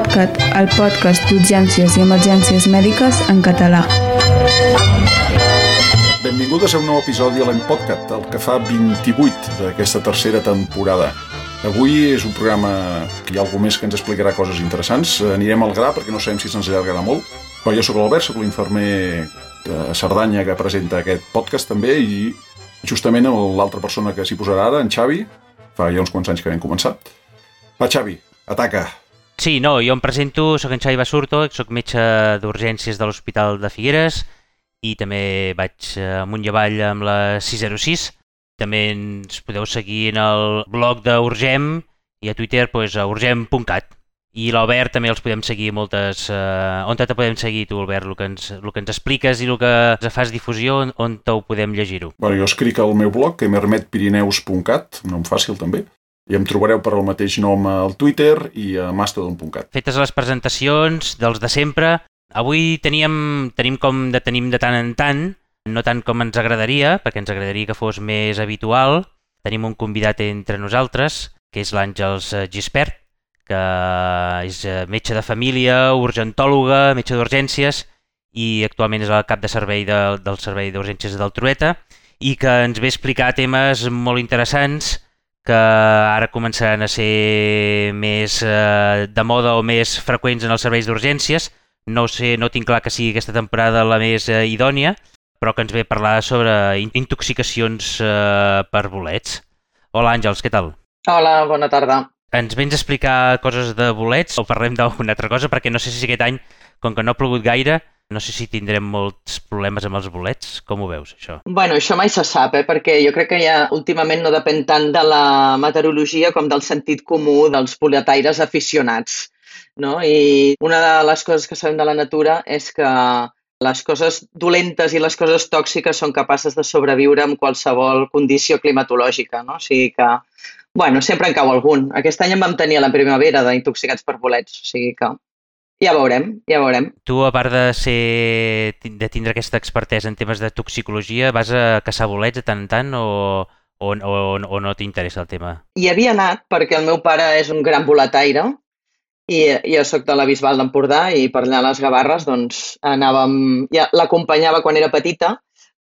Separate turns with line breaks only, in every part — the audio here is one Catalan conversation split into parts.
PodCat, el podcast d'urgències i emergències mèdiques en català.
Benvingudes a un nou episodi a l'Empodcat, el que fa 28 d'aquesta tercera temporada. Avui és un programa que hi ha algú més que ens explicarà coses interessants. Anirem al gra perquè no sabem si se'ns allargarà molt. Però jo sóc l'Albert, sóc l'infermer de Cerdanya que presenta aquest podcast també i justament l'altra persona que s'hi posarà ara, en Xavi, fa ja uns quants anys que vam començar. Va, Xavi, ataca!
Sí, no, jo em presento, sóc en Xavi Basurto, sóc metge d'urgències de l'Hospital de Figueres i també vaig amunt i avall amb la 606. També ens podeu seguir en el blog d'Urgem i a Twitter pues, a urgem.cat. I l'Albert també els podem seguir moltes... Eh, on te podem seguir tu, Albert? El que, ens, el que ens expliques i el que ens fas difusió, on, on ho podem llegir-ho?
Bueno, jo escric al meu blog, emermetpirineus.cat, nom fàcil també, i em trobareu per el mateix nom al Twitter i a mastodon.cat.
Fetes les presentacions dels de sempre, avui teníem, tenim com de tenim de tant en tant, no tant com ens agradaria, perquè ens agradaria que fos més habitual. Tenim un convidat entre nosaltres, que és l'Àngels Gispert, que és metge de família, urgentòloga, metge d'urgències i actualment és el cap de servei de, del Servei d'Urgències del Trueta i que ens ve a explicar temes molt interessants que ara començaran a ser més eh, de moda o més freqüents en els serveis d'urgències. No sé, no tinc clar que sigui aquesta temporada la més eh, idònia, però que ens ve a parlar sobre intoxicacions eh, per bolets. Hola Àngels, què tal?
Hola, bona tarda.
Ens vens a explicar coses de bolets o parlem d'alguna altra cosa? Perquè no sé si aquest any, com que no ha plogut gaire, no sé si tindrem molts problemes amb els bolets. Com ho veus, això?
Bueno, això mai se sap, eh? perquè jo crec que ja últimament no depèn tant de la meteorologia com del sentit comú dels boletaires aficionats. No? I una de les coses que sabem de la natura és que les coses dolentes i les coses tòxiques són capaces de sobreviure en qualsevol condició climatològica. No? O sigui que, bueno, sempre en cau algun. Aquest any en vam tenir a la primavera d'intoxicats per bolets, o sigui que ja veurem, ja veurem.
Tu, a part de, ser, de tindre aquesta expertesa en temes de toxicologia, vas a caçar bolets de tant en tant o, o, o, o no t'interessa el tema?
Hi havia anat perquè el meu pare és un gran boletaire i jo sóc de la Bisbal d'Empordà i per allà a les Gavarres doncs anàvem, ja l'acompanyava quan era petita,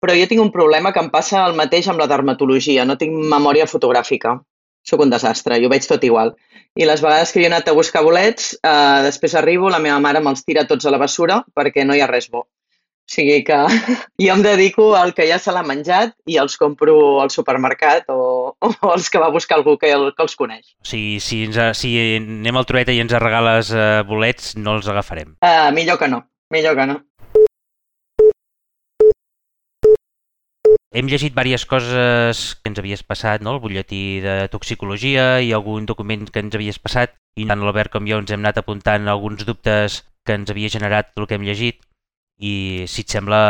però jo tinc un problema que em passa el mateix amb la dermatologia, no tinc memòria fotogràfica sóc un desastre, jo veig tot igual. I les vegades que jo he anat a buscar bolets, eh, després arribo, la meva mare me'ls tira tots a la bessura perquè no hi ha res bo. O sigui que jo em dedico al que ja se l'ha menjat i els compro al supermercat o, o els que va buscar algú que, el, que els coneix.
O sigui, si, ens, si anem al Trueta i ens regales eh, bolets, no els agafarem.
Uh, millor que no, millor que no.
Hem llegit diverses coses que ens havies passat, no? el butlletí de toxicologia i algun document que ens havies passat, i tant l'Albert com jo ens hem anat apuntant alguns dubtes que ens havia generat el que hem llegit, i si et sembla,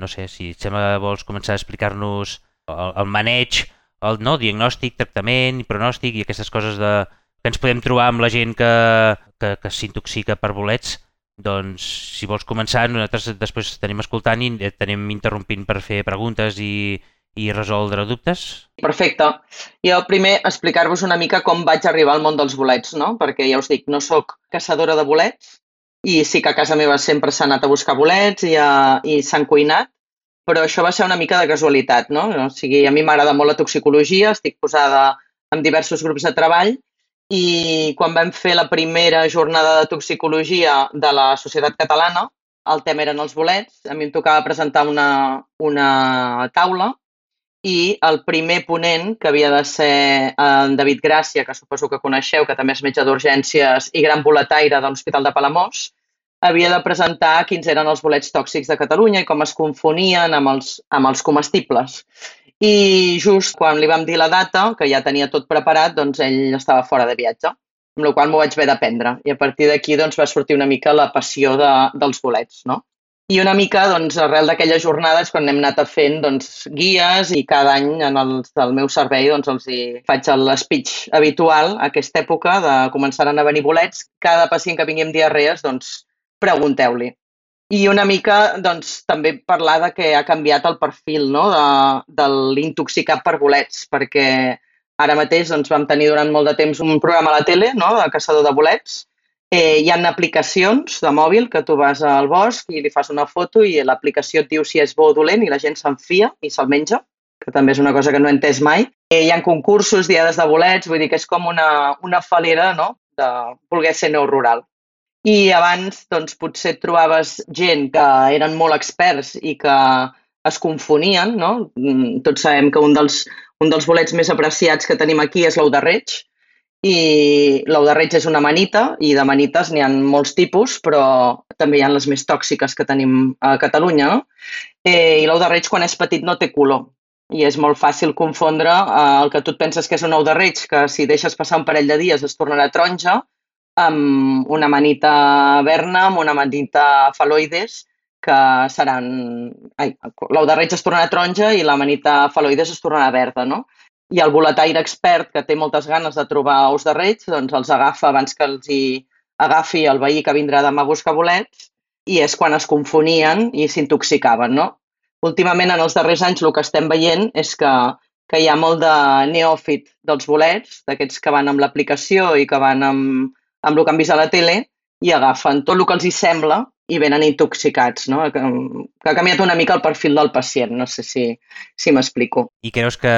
no sé, si et sembla vols començar a explicar-nos el, el maneig, el no, diagnòstic, tractament pronòstic i aquestes coses de, que ens podem trobar amb la gent que, que, que s'intoxica per bolets, doncs, si vols començar, nosaltres després tenim escoltant i tenim interrompint per fer preguntes i, i resoldre dubtes.
Perfecte. Jo primer explicar-vos una mica com vaig arribar al món dels bolets, no? Perquè ja us dic, no sóc caçadora de bolets i sí que a casa meva sempre s'ha anat a buscar bolets i, a, i s'han cuinat, però això va ser una mica de casualitat, no? O sigui, a mi m'agrada molt la toxicologia, estic posada en diversos grups de treball i quan vam fer la primera jornada de toxicologia de la Societat Catalana, el tema eren els bolets, a mi em tocava presentar una, una taula i el primer ponent, que havia de ser en David Gràcia, que suposo que coneixeu, que també és metge d'urgències i gran boletaire de l'Hospital de Palamós, havia de presentar quins eren els bolets tòxics de Catalunya i com es confonien amb els, amb els comestibles. I just quan li vam dir la data, que ja tenia tot preparat, doncs ell estava fora de viatge, amb la qual m'ho vaig haver d'aprendre. I a partir d'aquí doncs, va sortir una mica la passió de, dels bolets, no? I una mica, doncs, arrel d'aquelles jornades, quan hem anat fent doncs, guies i cada any en el, el meu servei doncs, els hi faig el speech habitual a aquesta època de començar a venir bolets. Cada pacient que vingui amb diarrees, doncs, pregunteu-li. I una mica doncs, també parlar de que ha canviat el perfil no? de, de l'intoxicat per bolets, perquè ara mateix doncs, vam tenir durant molt de temps un programa a la tele no? de caçador de bolets Eh, hi ha aplicacions de mòbil que tu vas al bosc i li fas una foto i l'aplicació et diu si és bo o dolent i la gent s'enfia i se'l menja, que també és una cosa que no he entès mai. Eh, hi ha concursos, diades de bolets, vull dir que és com una, una falera no? de voler ser neu rural. I abans, doncs, potser trobaves gent que eren molt experts i que es confonien, no? Mm, tots sabem que un dels, un dels bolets més apreciats que tenim aquí és l'ou de reig, i l'ou de reig és una manita i de manites n'hi ha molts tipus, però també hi ha les més tòxiques que tenim a Catalunya. No? Eh, I l'ou de reig quan és petit no té color i és molt fàcil confondre eh, el que tu et penses que és un ou de reig, que si deixes passar un parell de dies es tornarà taronja, amb una manita verna, amb una manita faloides, que seran... L'ou de reig es tornarà taronja i la manita faloides es tornarà verda, no? i el boletaire expert que té moltes ganes de trobar ous de reig, doncs els agafa abans que els hi agafi el veí que vindrà demà a buscar bolets i és quan es confonien i s'intoxicaven, no? Últimament, en els darrers anys, el que estem veient és que, que hi ha molt de neòfit dels bolets, d'aquests que van amb l'aplicació i que van amb, amb el que han vist a la tele, i agafen tot el que els hi sembla i venen intoxicats, no? Que, que ha canviat una mica el perfil del pacient, no sé si, si m'explico.
I creus que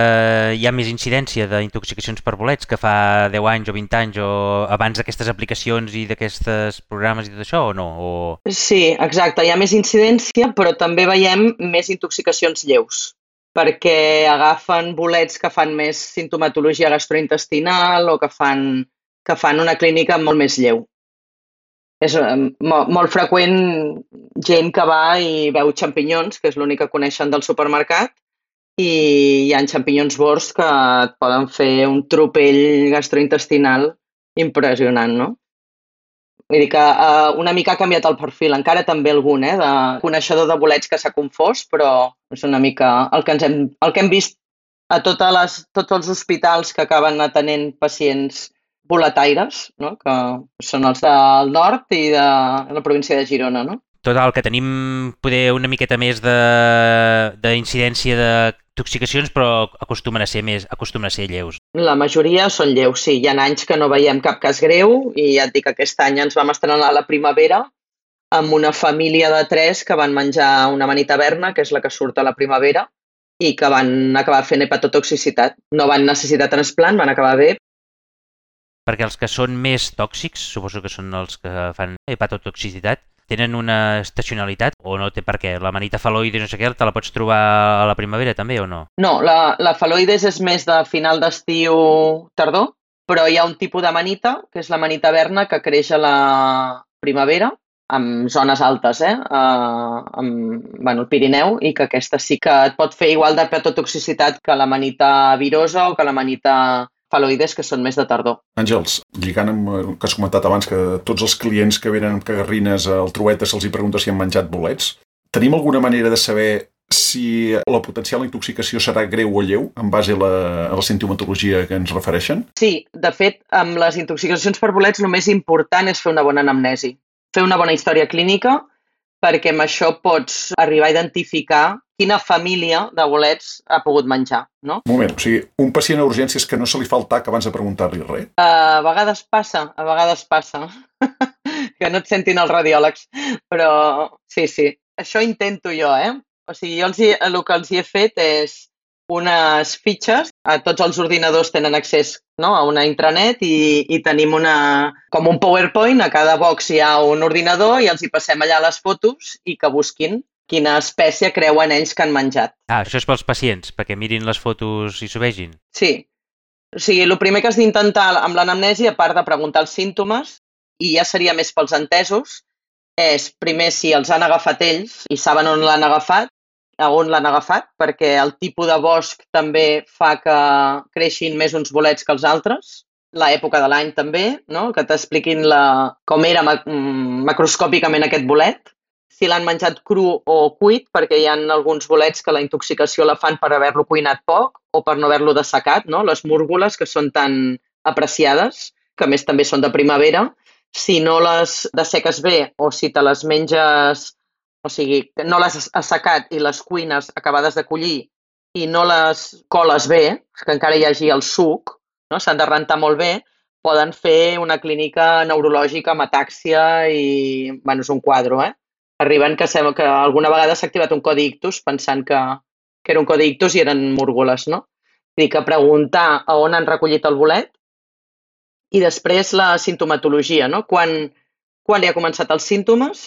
hi ha més incidència d'intoxicacions per bolets que fa 10 anys o 20 anys o abans d'aquestes aplicacions i d'aquestes programes i tot això o no? O...
Sí, exacte, hi ha més incidència, però també veiem més intoxicacions lleus perquè agafen bolets que fan més sintomatologia gastrointestinal o que fan, que fan una clínica molt més lleu és eh, molt, molt freqüent gent que va i veu xampinyons, que és l'únic que coneixen del supermercat, i hi ha xampinyons bords que et poden fer un tropell gastrointestinal impressionant, no? Vull dir que uh, una mica ha canviat el perfil, encara també algun, eh, de coneixedor de bolets que s'ha confós, però és una mica el que, ens hem, el que hem vist a totes les, tots els hospitals que acaben atenent pacients boletaires, no? que són els del nord i de la província de Girona. No?
Total, que tenim poder una miqueta més d'incidència de, de toxicacions, però acostumen a ser més, acostumen a ser lleus.
La majoria són lleus, sí. Hi ha anys que no veiem cap cas greu i ja et dic que aquest any ens vam estrenar a la primavera amb una família de tres que van menjar una manita verna, que és la que surt a la primavera, i que van acabar fent hepatotoxicitat. No van necessitar transplant, van acabar bé,
perquè els que són més tòxics, suposo que són els que fan hepatotoxicitat, tenen una estacionalitat o no té per què? La manita faloides, no sé què, te la pots trobar a la primavera també o no?
No, la, la faloides és més de final d'estiu tardor, però hi ha un tipus de manita, que és la manita verna, que creix a la primavera, amb zones altes, eh? Uh, amb, bueno, el Pirineu, i que aquesta sí que et pot fer igual de petotoxicitat que la manita virosa o que la manita faloides que són més de tardor.
Àngels, lligant amb el que has comentat abans, que tots els clients que venen amb cagarrines al Trueta se'ls hi pregunta si han menjat bolets, tenim alguna manera de saber si la potencial intoxicació serà greu o lleu en base a la, a la sintomatologia que ens refereixen?
Sí, de fet, amb les intoxicacions per bolets el més important és fer una bona anamnesi, fer una bona història clínica, perquè amb això pots arribar a identificar quina família de bolets ha pogut menjar, no?
Un moment, o sigui, un pacient a urgències que no se li fa el tac abans de preguntar-li res?
A vegades passa, a vegades passa. que no et sentin els radiòlegs, però sí, sí. Això intento jo, eh? O sigui, jo els hi, el que els hi he fet és unes fitxes. A tots els ordinadors tenen accés no, a una intranet i, i tenim una, com un PowerPoint. A cada box hi ha un ordinador i els hi passem allà les fotos i que busquin quina espècie creuen ells que han menjat.
Ah, això és pels pacients, perquè mirin les fotos i s'ho vegin?
Sí. O sigui, el primer que has d'intentar amb l'anamnesi, a part de preguntar els símptomes, i ja seria més pels entesos, és primer si els han agafat ells i saben on l'han agafat, a on l'han agafat, perquè el tipus de bosc també fa que creixin més uns bolets que els altres, l'època de l'any també, no? que t'expliquin la... com era mm, macroscòpicament aquest bolet, si l'han menjat cru o cuit, perquè hi ha alguns bolets que la intoxicació la fan per haver-lo cuinat poc o per no haver-lo dessecat, no? les múrgoles que són tan apreciades, que més també són de primavera, si no les desseques bé o si te les menges o sigui, no les has assecat i les cuines acabades de collir i no les coles bé, que encara hi hagi el suc, no? s'han de rentar molt bé, poden fer una clínica neurològica amb atàxia i, bueno, és un quadre, eh? Arriben que sembla que alguna vegada s'ha activat un codi ictus pensant que, que era un codi ictus i eren múrgoles, no? Vull dir que preguntar a on han recollit el bolet i després la sintomatologia, no? Quan, quan li ha començat els símptomes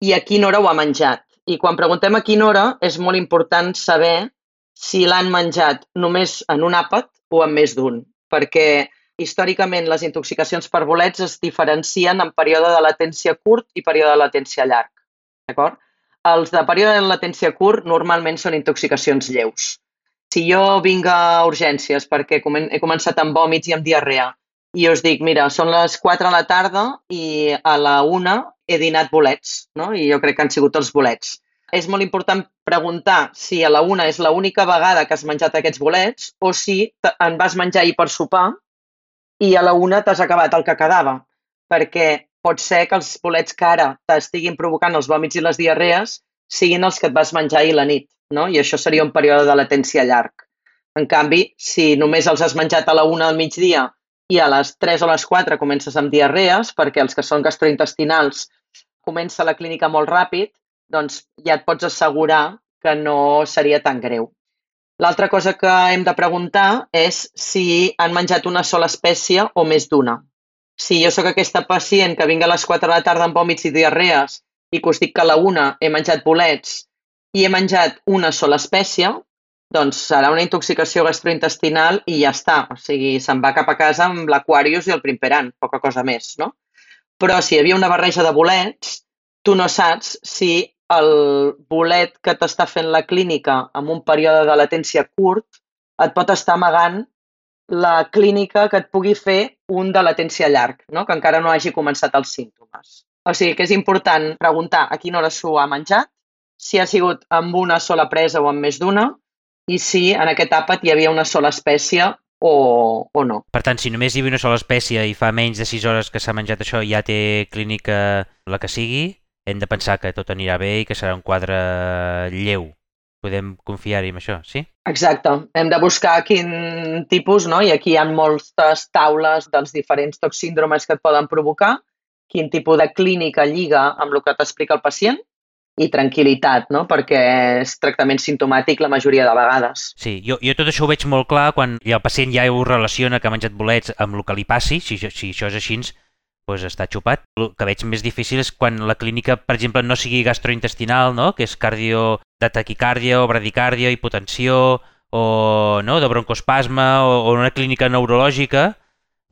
i a quina hora ho ha menjat. I quan preguntem a quina hora és molt important saber si l'han menjat només en un àpat o en més d'un, perquè històricament les intoxicacions per bolets es diferencien en període de latència curt i període de latència llarg. D'acord? Els de període de latència curt normalment són intoxicacions lleus. Si jo vinc a urgències perquè he començat amb vòmits i amb diarrea i us dic, mira, són les 4 de la tarda i a la 1 he dinat bolets, no? i jo crec que han sigut els bolets. És molt important preguntar si a la 1 és l'única vegada que has menjat aquests bolets o si en vas menjar ahir per sopar i a la 1 t'has acabat el que quedava, perquè pot ser que els bolets que ara t'estiguin provocant els vòmits i les diarrees siguin els que et vas menjar ahir la nit, no? i això seria un període de latència llarg. En canvi, si només els has menjat a la 1 del migdia i a les 3 o les 4 comences amb diarrees, perquè els que són gastrointestinals comença la clínica molt ràpid, doncs ja et pots assegurar que no seria tan greu. L'altra cosa que hem de preguntar és si han menjat una sola espècie o més d'una. Si jo sóc aquesta pacient que vinga a les 4 de la tarda amb vòmits i diarrees i que us dic que a la una he menjat bolets i he menjat una sola espècie, doncs serà una intoxicació gastrointestinal i ja està. O sigui, se'n va cap a casa amb l'Aquarius i el Primperan, poca cosa més, no? Però si hi havia una barreja de bolets, tu no saps si el bolet que t'està fent la clínica amb un període de latència curt et pot estar amagant la clínica que et pugui fer un de latència llarg, no? que encara no hagi començat els símptomes. O sigui que és important preguntar a quina hora s'ho ha menjat, si ha sigut amb una sola presa o amb més d'una, i si en aquest àpat hi havia una sola espècie o, o no.
Per tant, si només hi havia una sola espècie i fa menys de 6 hores que s'ha menjat això ja té clínica la que sigui, hem de pensar que tot anirà bé i que serà un quadre lleu. Podem confiar-hi en això, sí?
Exacte. Hem de buscar quin tipus, no? I aquí hi ha moltes taules dels diferents toxíndromes que et poden provocar, quin tipus de clínica lliga amb el que t'explica el pacient i tranquil·litat, no? perquè és tractament sintomàtic la majoria de vegades.
Sí, jo, jo tot això ho veig molt clar quan el pacient ja ho relaciona que ha menjat bolets amb el que li passi, si, si això és així, doncs està xupat. El que veig més difícil és quan la clínica, per exemple, no sigui gastrointestinal, no? que és cardio de taquicàrdia o bradicàrdia, hipotensió, o no? de broncospasma, o, o una clínica neurològica,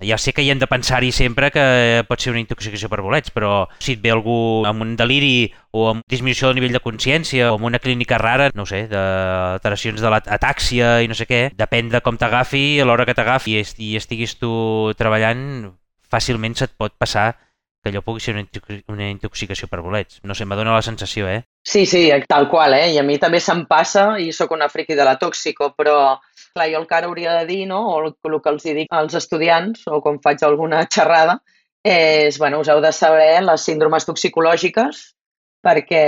ja sé que hi hem de pensar-hi sempre que pot ser una intoxicació per bolets, però si et ve algú amb un deliri o amb disminució del nivell de consciència o amb una clínica rara, no sé, d'alteracions de l'atàxia i no sé què, depèn de com t'agafi, a l'hora que t'agafi i estiguis tu treballant, fàcilment se't pot passar que allò pugui ser una intoxicació per bolets. No sé, m'adona la sensació, eh?
Sí, sí, tal qual, eh? I a mi també se'm passa i sóc una friqui de la tòxico, però clar, jo el que ara hauria de dir, no, o el, el que els dic als estudiants, o quan faig alguna xerrada, és, bueno, us heu de saber les síndromes toxicològiques, perquè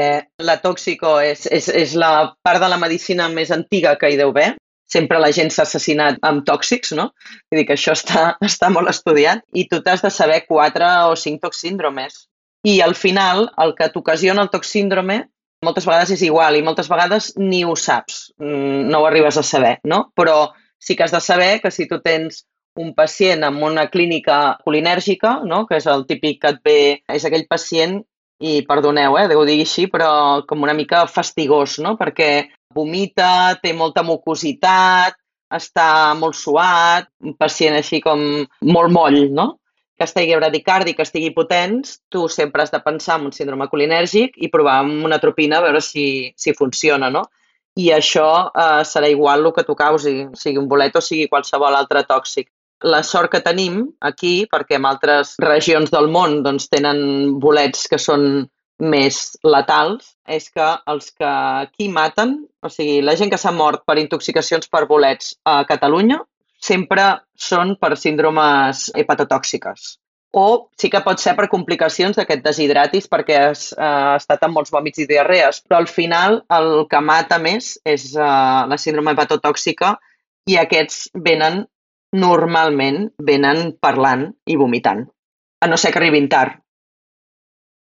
la tòxico és, és, és la part de la medicina més antiga que hi deu haver. Sempre la gent s'ha assassinat amb tòxics, no? Vull dir que això està, està molt estudiat. I tu t'has de saber quatre o cinc toxíndromes. I al final, el que t'ocasiona el toxíndrome moltes vegades és igual i moltes vegades ni ho saps, mm, no ho arribes a saber, no? Però sí que has de saber que si tu tens un pacient amb una clínica colinèrgica, no? que és el típic que et ve, és aquell pacient, i perdoneu, eh, ho dir així, però com una mica fastigós, no? perquè vomita, té molta mucositat, està molt suat, un pacient així com molt moll, no? que estigui bradicàrdic, que estigui potents, tu sempre has de pensar en un síndrome colinèrgic i provar amb una tropina a veure si, si funciona, no? I això eh, serà igual el que tu causi, sigui un bolet o sigui qualsevol altre tòxic. La sort que tenim aquí, perquè en altres regions del món doncs, tenen bolets que són més letals, és que els que aquí maten, o sigui, la gent que s'ha mort per intoxicacions per bolets a Catalunya sempre són per síndromes hepatotòxiques. O sí que pot ser per complicacions d'aquest deshidratis perquè has uh, estat amb molts vòmits i diarrees, però al final el que mata més és uh, la síndrome hepatotòxica i aquests venen normalment venen parlant i vomitant, a no ser que arribin tard.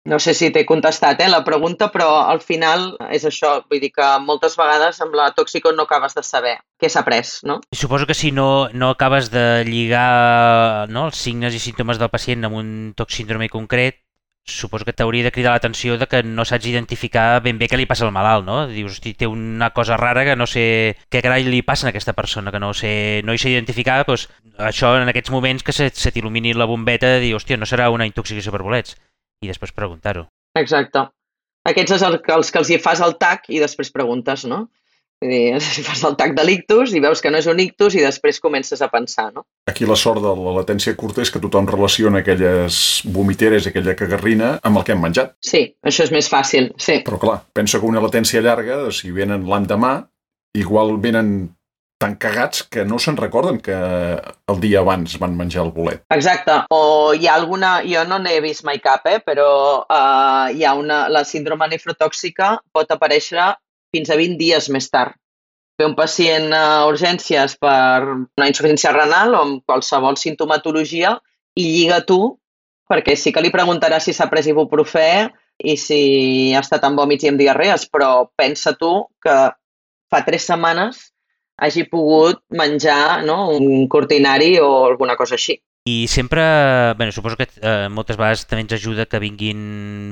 No sé si t'he contestat eh, la pregunta, però al final és això. Vull dir que moltes vegades amb la tòxico no acabes de saber què s'ha pres, no?
I suposo que si no, no acabes de lligar no, els signes i símptomes del pacient amb un toxíndrome concret, suposo que t'hauria de cridar l'atenció de que no saps identificar ben bé què li passa al malalt, no? Dius, hosti, té una cosa rara que no sé què carai li passa a aquesta persona, que no sé, no hi sé identificar, doncs això en aquests moments que se, se t'il·lumini la bombeta dir, hòstia, no serà una intoxicació per bolets i després preguntar-ho.
Exacte. Aquests és el, els que els hi fas el tac i després preguntes, no? Vull dir, si fas el tac de l'ictus i veus que no és un ictus i després comences a pensar, no?
Aquí la sort de la latència curta és que tothom relaciona aquelles vomiteres, aquella cagarrina, amb el que hem menjat.
Sí, això és més fàcil, sí.
Però clar, penso que una latència llarga, si venen l'endemà, igual venen tan cagats que no se'n recorden que el dia abans van menjar el bolet.
Exacte. O hi ha alguna... Jo no n'he vist mai cap, eh? però uh, hi ha una... La síndrome nefrotòxica pot aparèixer fins a 20 dies més tard. Ve un pacient a urgències per una insuficiència renal o amb qualsevol sintomatologia i lliga tu perquè sí que li preguntarà si s'ha pres ibuprofè i si ha estat amb vòmits i amb diarrees, però pensa tu que fa tres setmanes hagi pogut menjar no, un cortinari o alguna cosa així.
I sempre, bé, suposo que eh, moltes vegades també ens ajuda que vinguin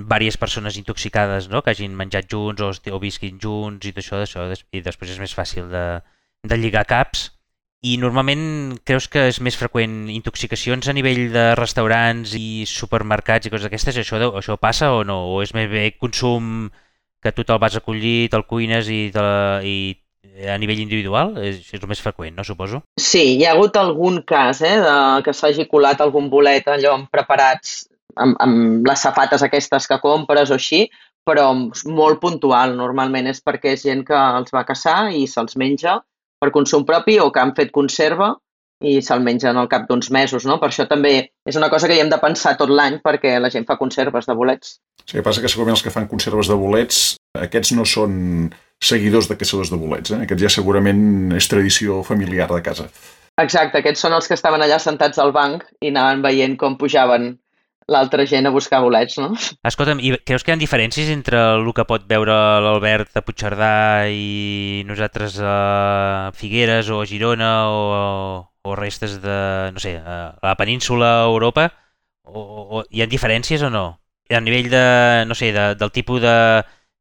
diverses persones intoxicades, no? que hagin menjat junts o, o visquin junts i d'això, d'això, i després és més fàcil de, de lligar caps. I normalment creus que és més freqüent intoxicacions a nivell de restaurants i supermercats i coses d'aquestes? Això, això passa o no? O és més bé consum que tu te'l vas acollir, te'l cuines i, te, i a nivell individual és, és el més freqüent, no? Suposo.
Sí, hi ha hagut algun cas eh, de, que s'hagi colat algun bolet allò amb preparats amb, amb les safates aquestes que compres o així, però molt puntual. Normalment és perquè és gent que els va caçar i se'ls menja per consum propi o que han fet conserva i se'l mengen al cap d'uns mesos, no? Per això també és una cosa que hi hem de pensar tot l'any perquè la gent fa conserves de bolets.
Sí, que passa que segurament els que fan conserves de bolets, aquests no són seguidors de caçadors de bolets. Eh? Aquests ja segurament és tradició familiar de casa.
Exacte, aquests són els que estaven allà sentats al banc i anaven veient com pujaven l'altra gent a buscar bolets, no?
Escolta'm, i creus que hi ha diferències entre el que pot veure l'Albert a Puigcerdà i nosaltres a Figueres o a Girona o, o restes de, no sé, a la península a Europa? O, o, hi ha diferències o no? A nivell de, no sé, de, del tipus de,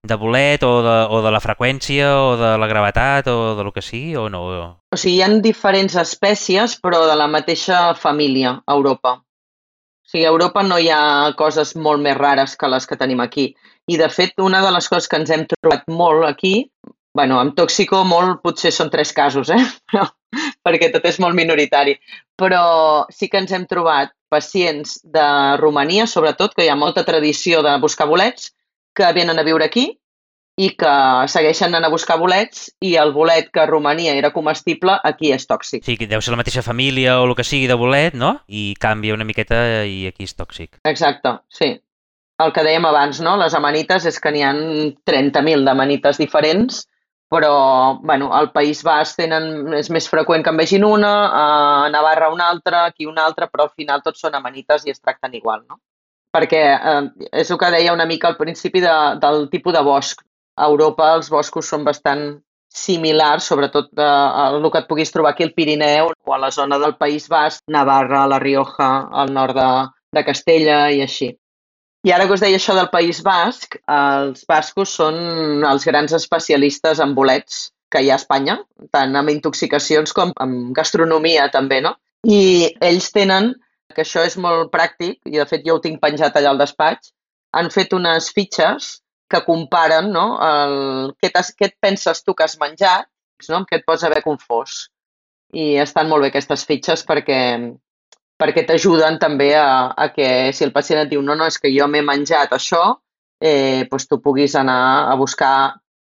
de bolet o de, o de la freqüència o de la gravetat o de lo que sigui o no?
O sigui, hi ha diferents espècies però de la mateixa família a Europa. O sigui, a Europa no hi ha coses molt més rares que les que tenim aquí. I, de fet, una de les coses que ens hem trobat molt aquí, bueno, amb tòxico molt potser són tres casos, eh? Però, perquè tot és molt minoritari. Però sí que ens hem trobat pacients de Romania, sobretot, que hi ha molta tradició de buscar bolets, que venen a viure aquí i que segueixen anant a buscar bolets i el bolet que a Romania era comestible aquí és tòxic.
Sí, que deu ser la mateixa família o el que sigui de bolet, no? I canvia una miqueta i aquí és tòxic.
Exacte, sí. El que dèiem abans, no? Les amanites és que n'hi ha 30.000 d'amanites diferents, però bueno, al País Basc tenen, és més freqüent que en vegin una, a Navarra una altra, aquí una altra, però al final tots són amanites i es tracten igual, no? perquè eh, és el que deia una mica al principi de, del tipus de bosc. A Europa els boscos són bastant similars, sobretot a el que et puguis trobar aquí al Pirineu o a la zona del País Basc, Navarra, La Rioja, al nord de, de Castella i així. I ara que us deia això del País Basc, els bascos són els grans especialistes en bolets que hi ha a Espanya, tant amb intoxicacions com amb gastronomia també, no? I ells tenen que això és molt pràctic, i de fet jo ho tinc penjat allà al despatx, han fet unes fitxes que comparen no, el, què, què et penses tu que has menjat no, amb què et pots haver confós. I estan molt bé aquestes fitxes perquè, perquè t'ajuden també a, a que si el pacient et diu no, no, és que jo m'he menjat això, eh, doncs tu puguis anar a buscar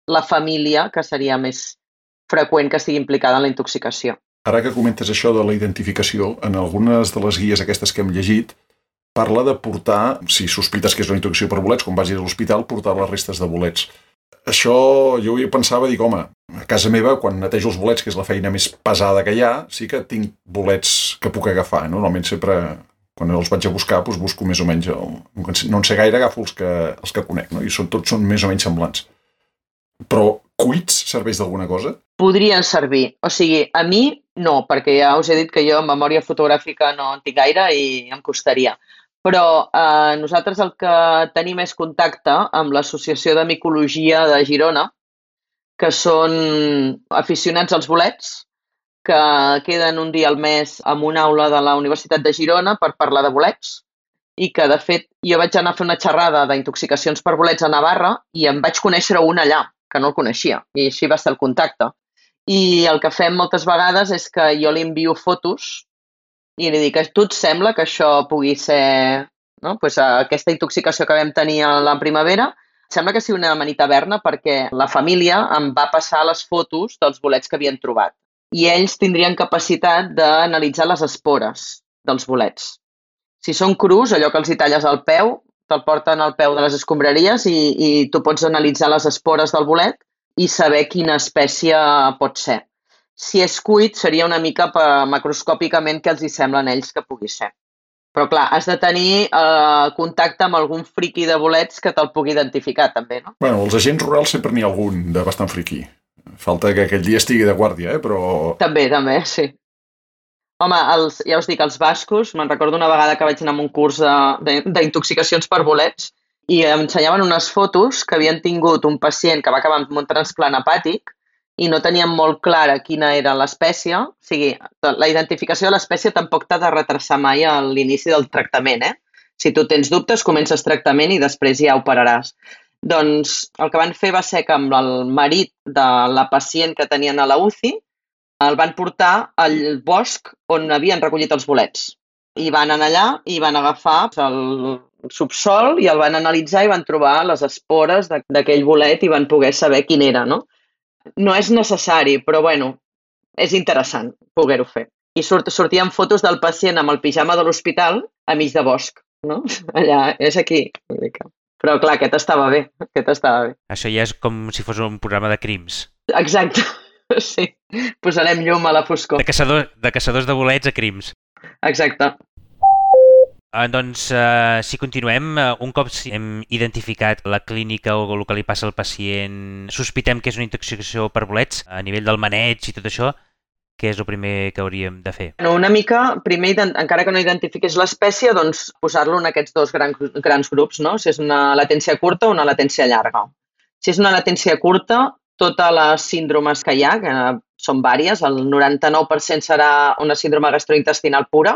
la família que seria més freqüent que estigui implicada en la intoxicació.
Ara que comentes això de la identificació, en algunes de les guies aquestes que hem llegit, parla de portar, si sospites que és una intoxicació per bolets, quan vagis a l'hospital, portar les restes de bolets. Això jo hi pensava, dic, home, a casa meva, quan netejo els bolets, que és la feina més pesada que hi ha, sí que tinc bolets que puc agafar. Normalment sempre, quan els vaig a buscar, doncs busco més o menys, el, no en sé gaire, agafo els que, els que conec, no? i són, tots són més o menys semblants. Però cuits serveix d'alguna cosa?
Podrien servir. O sigui, a mi no, perquè ja us he dit que jo en memòria fotogràfica no en tinc gaire i em costaria. Però eh, nosaltres el que tenim és contacte amb l'Associació de Micologia de Girona, que són aficionats als bolets, que queden un dia al mes en una aula de la Universitat de Girona per parlar de bolets i que, de fet, jo vaig anar a fer una xerrada d'intoxicacions per bolets a Navarra i em vaig conèixer un allà, que no el coneixia, i així va ser el contacte. I el que fem moltes vegades és que jo li envio fotos i li dic, tu et sembla que això pugui ser no? pues, aquesta intoxicació que vam tenir a la primavera? Sembla que sigui una manita verna perquè la família em va passar les fotos dels bolets que havien trobat. I ells tindrien capacitat d'analitzar les espores dels bolets. Si són crus, allò que els hi talles al peu, te'l porten al peu de les escombraries i, i tu pots analitzar les espores del bolet i saber quina espècie pot ser si és cuit seria una mica per, macroscòpicament que els hi semblen ells que pugui ser. Però clar, has de tenir eh, contacte amb algun friqui de bolets que te'l pugui identificar també, no?
Bueno, els agents rurals sempre n'hi ha algun de bastant friqui. Falta que aquell dia estigui de guàrdia, eh? però...
També, també, sí. Home, els, ja us dic, els bascos, me'n recordo una vegada que vaig anar a un curs d'intoxicacions per bolets i ensenyaven unes fotos que havien tingut un pacient que va acabar amb un transplant hepàtic i no teníem molt clara quina era l'espècie, o sigui, la identificació de l'espècie tampoc t'ha de retrasar mai a l'inici del tractament, eh? Si tu tens dubtes, comences tractament i després ja operaràs. Doncs el que van fer va ser que amb el marit de la pacient que tenien a la UCI el van portar al bosc on havien recollit els bolets. I van anar allà i van agafar el subsol i el van analitzar i van trobar les espores d'aquell bolet i van poder saber quin era, no? No és necessari, però bueno, és interessant poder-ho fer. I surt, sortien fotos del pacient amb el pijama de l'hospital a mig de bosc, no? Allà, és aquí. Però clar, aquest estava bé, aquest estava bé.
Això ja és com si fos un programa de crims.
Exacte, sí. Posarem llum a la foscor.
De, caçador, de caçadors de bolets a crims.
Exacte.
Eh, doncs, eh, si continuem, eh, un cop hem identificat la clínica o el que li passa al pacient, sospitem que és una intoxicació per bolets a nivell del maneig i tot això, què és el primer que hauríem de fer?
Bueno, una mica, primer, encara que no identifiquis l'espècie, doncs posar-lo en aquests dos grans, grans grups, no? si és una latència curta o una latència llarga. Si és una latència curta, totes les síndromes que hi ha, que són vàries, el 99% serà una síndrome gastrointestinal pura,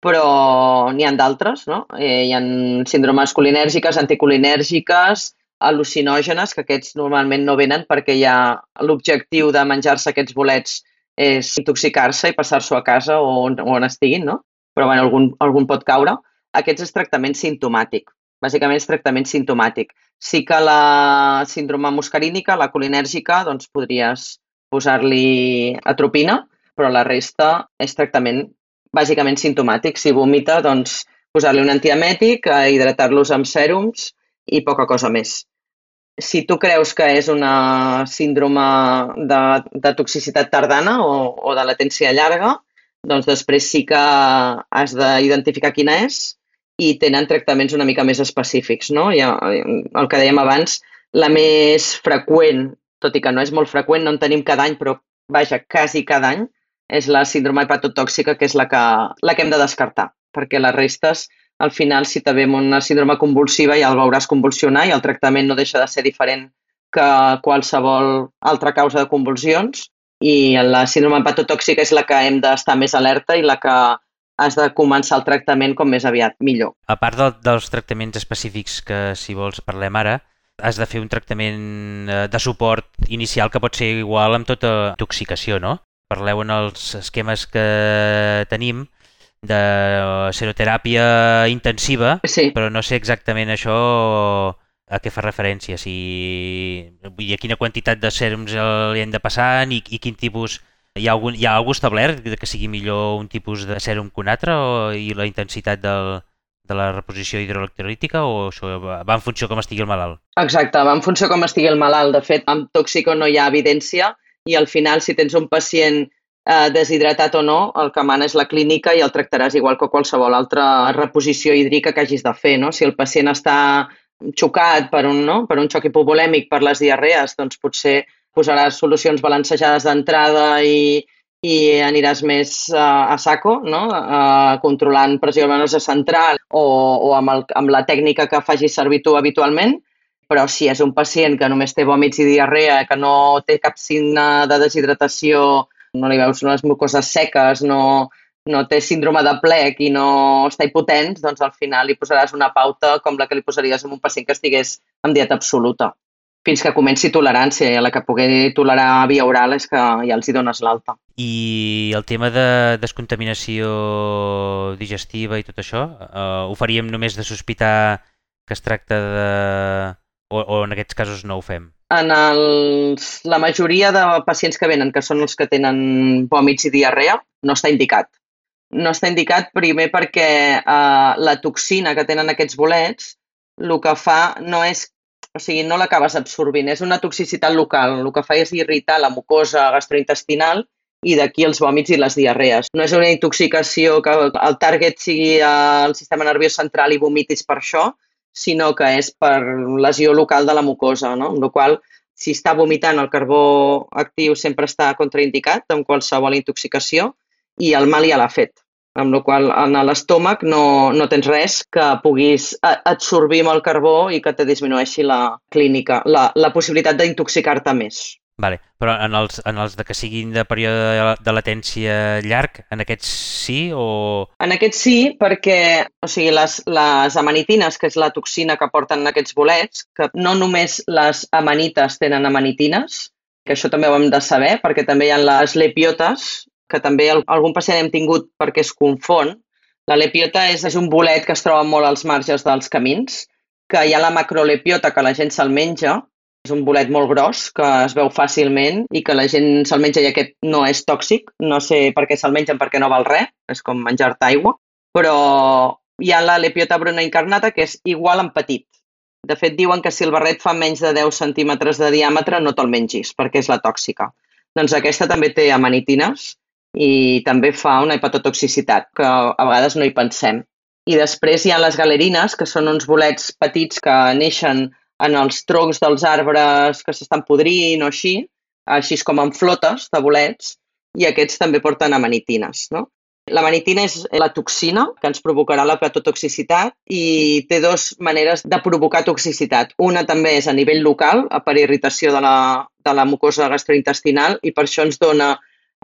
però n'hi han d'altres, no? Eh, hi ha síndromes colinèrgiques, anticolinèrgiques, al·lucinògenes, que aquests normalment no venen perquè ha l'objectiu de menjar-se aquests bolets és intoxicar-se i passar-s'ho a casa o on, on estiguin, no? Però bueno, algun, algun pot caure. Aquests és tractament sintomàtic. Bàsicament és tractament sintomàtic. Sí que la síndrome muscarínica, la colinèrgica, doncs podries posar-li atropina, però la resta és tractament bàsicament simptomàtic. Si vomita, doncs posar-li un antiemètic, eh, hidratar-los amb sèrums i poca cosa més. Si tu creus que és una síndrome de, de toxicitat tardana o, o de latència llarga, doncs després sí que has d'identificar quina és i tenen tractaments una mica més específics. No? Ja, el que dèiem abans, la més freqüent, tot i que no és molt freqüent, no en tenim cada any, però vaja, quasi cada any, és la síndrome hepatotòxica, que és la que, la que hem de descartar, perquè les restes, al final, si amb una síndrome convulsiva ja el veuràs convulsionar i el tractament no deixa de ser diferent que qualsevol altra causa de convulsions i la síndrome hepatotòxica és la que hem d'estar més alerta i la que has de començar el tractament com més aviat millor.
A part de, dels tractaments específics que, si vols, parlem ara, has de fer un tractament eh, de suport inicial que pot ser igual amb tota intoxicació, no? Parleu en els esquemes que tenim de seroteràpia intensiva,
sí.
però no sé exactament això a què fa referència, si vull dir, a quina quantitat de sèrums li hem de passar i, i quin tipus hi ha, algun, hi ha algú establert que sigui millor un tipus de sèrum que un altre o, i la intensitat del, de la reposició hidroelectrolítica o això va en funció com estigui el malalt?
Exacte, va en funció com estigui el malalt. De fet, amb tòxico no hi ha evidència i al final, si tens un pacient eh, deshidratat o no, el que mana és la clínica i el tractaràs igual que qualsevol altra reposició hídrica que hagis de fer. No? Si el pacient està xocat per un, no? per un xoc hipovolèmic per les diarrees, doncs potser posaràs solucions balancejades d'entrada i, i aniràs més uh, a saco, no? uh, controlant pressió venosa central o, o amb, el, amb la tècnica que facis servir tu habitualment, però si és un pacient que només té vòmits i diarrea, que no té cap signe de deshidratació, no li veus les mucoses seques, no, no té síndrome de plec i no està hipotent, doncs al final li posaràs una pauta com la que li posaries a un pacient que estigués en dieta absoluta. Fins que comenci tolerància i a la que pugui tolerar via oral és que ja els hi dones l'alta.
I el tema de descontaminació digestiva i tot això, eh, ho faríem només de sospitar que es tracta de... O, o en aquests casos no ho fem?
En els, la majoria de pacients que venen, que són els que tenen vòmits i diarrea, no està indicat no està indicat primer perquè eh, la toxina que tenen aquests bolets el que fa no és, o sigui, no l'acabes absorbint, és una toxicitat local. El que fa és irritar la mucosa gastrointestinal i d'aquí els vòmits i les diarrees. No és una intoxicació que el target sigui el sistema nerviós central i vomitis per això, sinó que és per lesió local de la mucosa, no? Amb la qual si està vomitant el carbó actiu sempre està contraindicat amb qualsevol intoxicació i el mal ja l'ha fet. Amb la qual en l'estómac no, no tens res que puguis absorbir amb el carbó i que te disminueixi la clínica, la, la possibilitat d'intoxicar-te més.
Vale. Però en els, en els de que siguin de període de latència llarg, en aquests sí o...?
En aquests sí, perquè o sigui, les, les amanitines, que és la toxina que porten aquests bolets, que no només les amanites tenen amanitines, que això també ho hem de saber, perquè també hi ha les lepiotes, que també algun pacient hem tingut perquè es confon. La lepiota és, és un bolet que es troba molt als marges dels camins, que hi ha la macrolepiota, que la gent se'l menja, és un bolet molt gros que es veu fàcilment i que la gent se'l menja i aquest no és tòxic. No sé per què se'l mengen perquè no val res, és com menjar-te aigua. Però hi ha la lepiota bruna incarnata que és igual en petit. De fet, diuen que si el barret fa menys de 10 centímetres de diàmetre no te'l mengis perquè és la tòxica. Doncs aquesta també té amanitines i també fa una hepatotoxicitat, que a vegades no hi pensem. I després hi ha les galerines, que són uns bolets petits que neixen en els troncs dels arbres que s'estan podrint o així, així com en flotes de bolets, i aquests també porten amanitines. No? La manitina és la toxina que ens provocarà la hepatotoxicitat i té dues maneres de provocar toxicitat. Una també és a nivell local, per irritació de la, de la mucosa gastrointestinal, i per això ens dona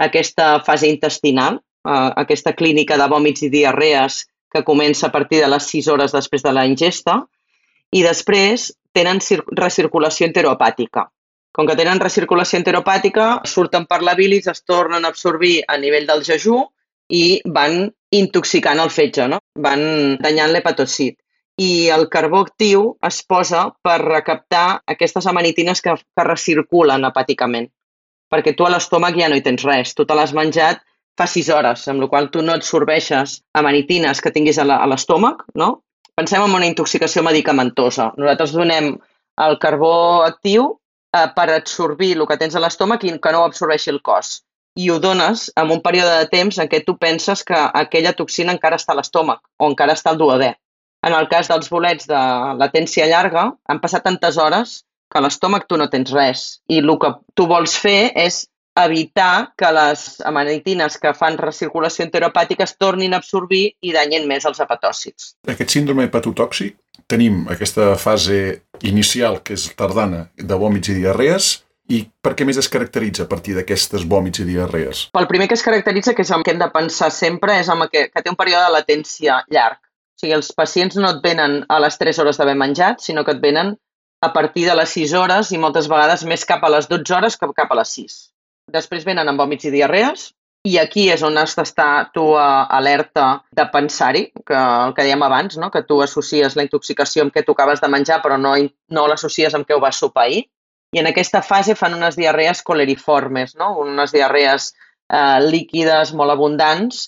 aquesta fase intestinal, eh, aquesta clínica de vòmits i diarrees que comença a partir de les 6 hores després de la ingesta, i després tenen recirculació enteropàtica. Com que tenen recirculació enteropàtica, surten per la bilis, es tornen a absorbir a nivell del jejú i van intoxicant el fetge, no? van danyant l'hepatocit. I el carbó actiu es posa per recaptar aquestes amanitines que, que recirculen hepàticament perquè tu a l'estómac ja no hi tens res, tu te l'has menjat fa 6 hores, amb la qual tu no absorbeixes amanitines que tinguis a l'estómac, no? Pensem en una intoxicació medicamentosa. Nosaltres donem el carbó actiu eh, per absorbir el que tens a l'estómac i que no ho absorbeixi el cos. I ho dones en un període de temps en què tu penses que aquella toxina encara està a l'estómac o encara està al duodè. En el cas dels bolets de latència llarga, han passat tantes hores que a l'estómac tu no tens res i el que tu vols fer és evitar que les amanitines que fan recirculació enteropàtica es tornin a absorbir i danyen més els hepatòcits.
Aquest síndrome hepatotòxic tenim aquesta fase inicial, que és tardana, de vòmits i diarrees, i per què més es caracteritza a partir d'aquestes vòmits i diarrees?
Pel primer que es caracteritza, que és el que hem de pensar sempre, és amb que, que té un període de latència llarg. O sigui, els pacients no et venen a les 3 hores d'haver menjat, sinó que et venen a partir de les 6 hores i moltes vegades més cap a les 12 hores que cap a les 6. Després venen amb vòmits i diarrees i aquí és on has d'estar tu alerta de pensar-hi, que el que dèiem abans, no? que tu associes la intoxicació amb què tu acabes de menjar però no, no l'associes amb què ho vas sopar ahir. I en aquesta fase fan unes diarrees coleriformes, no? unes diarrees eh, líquides molt abundants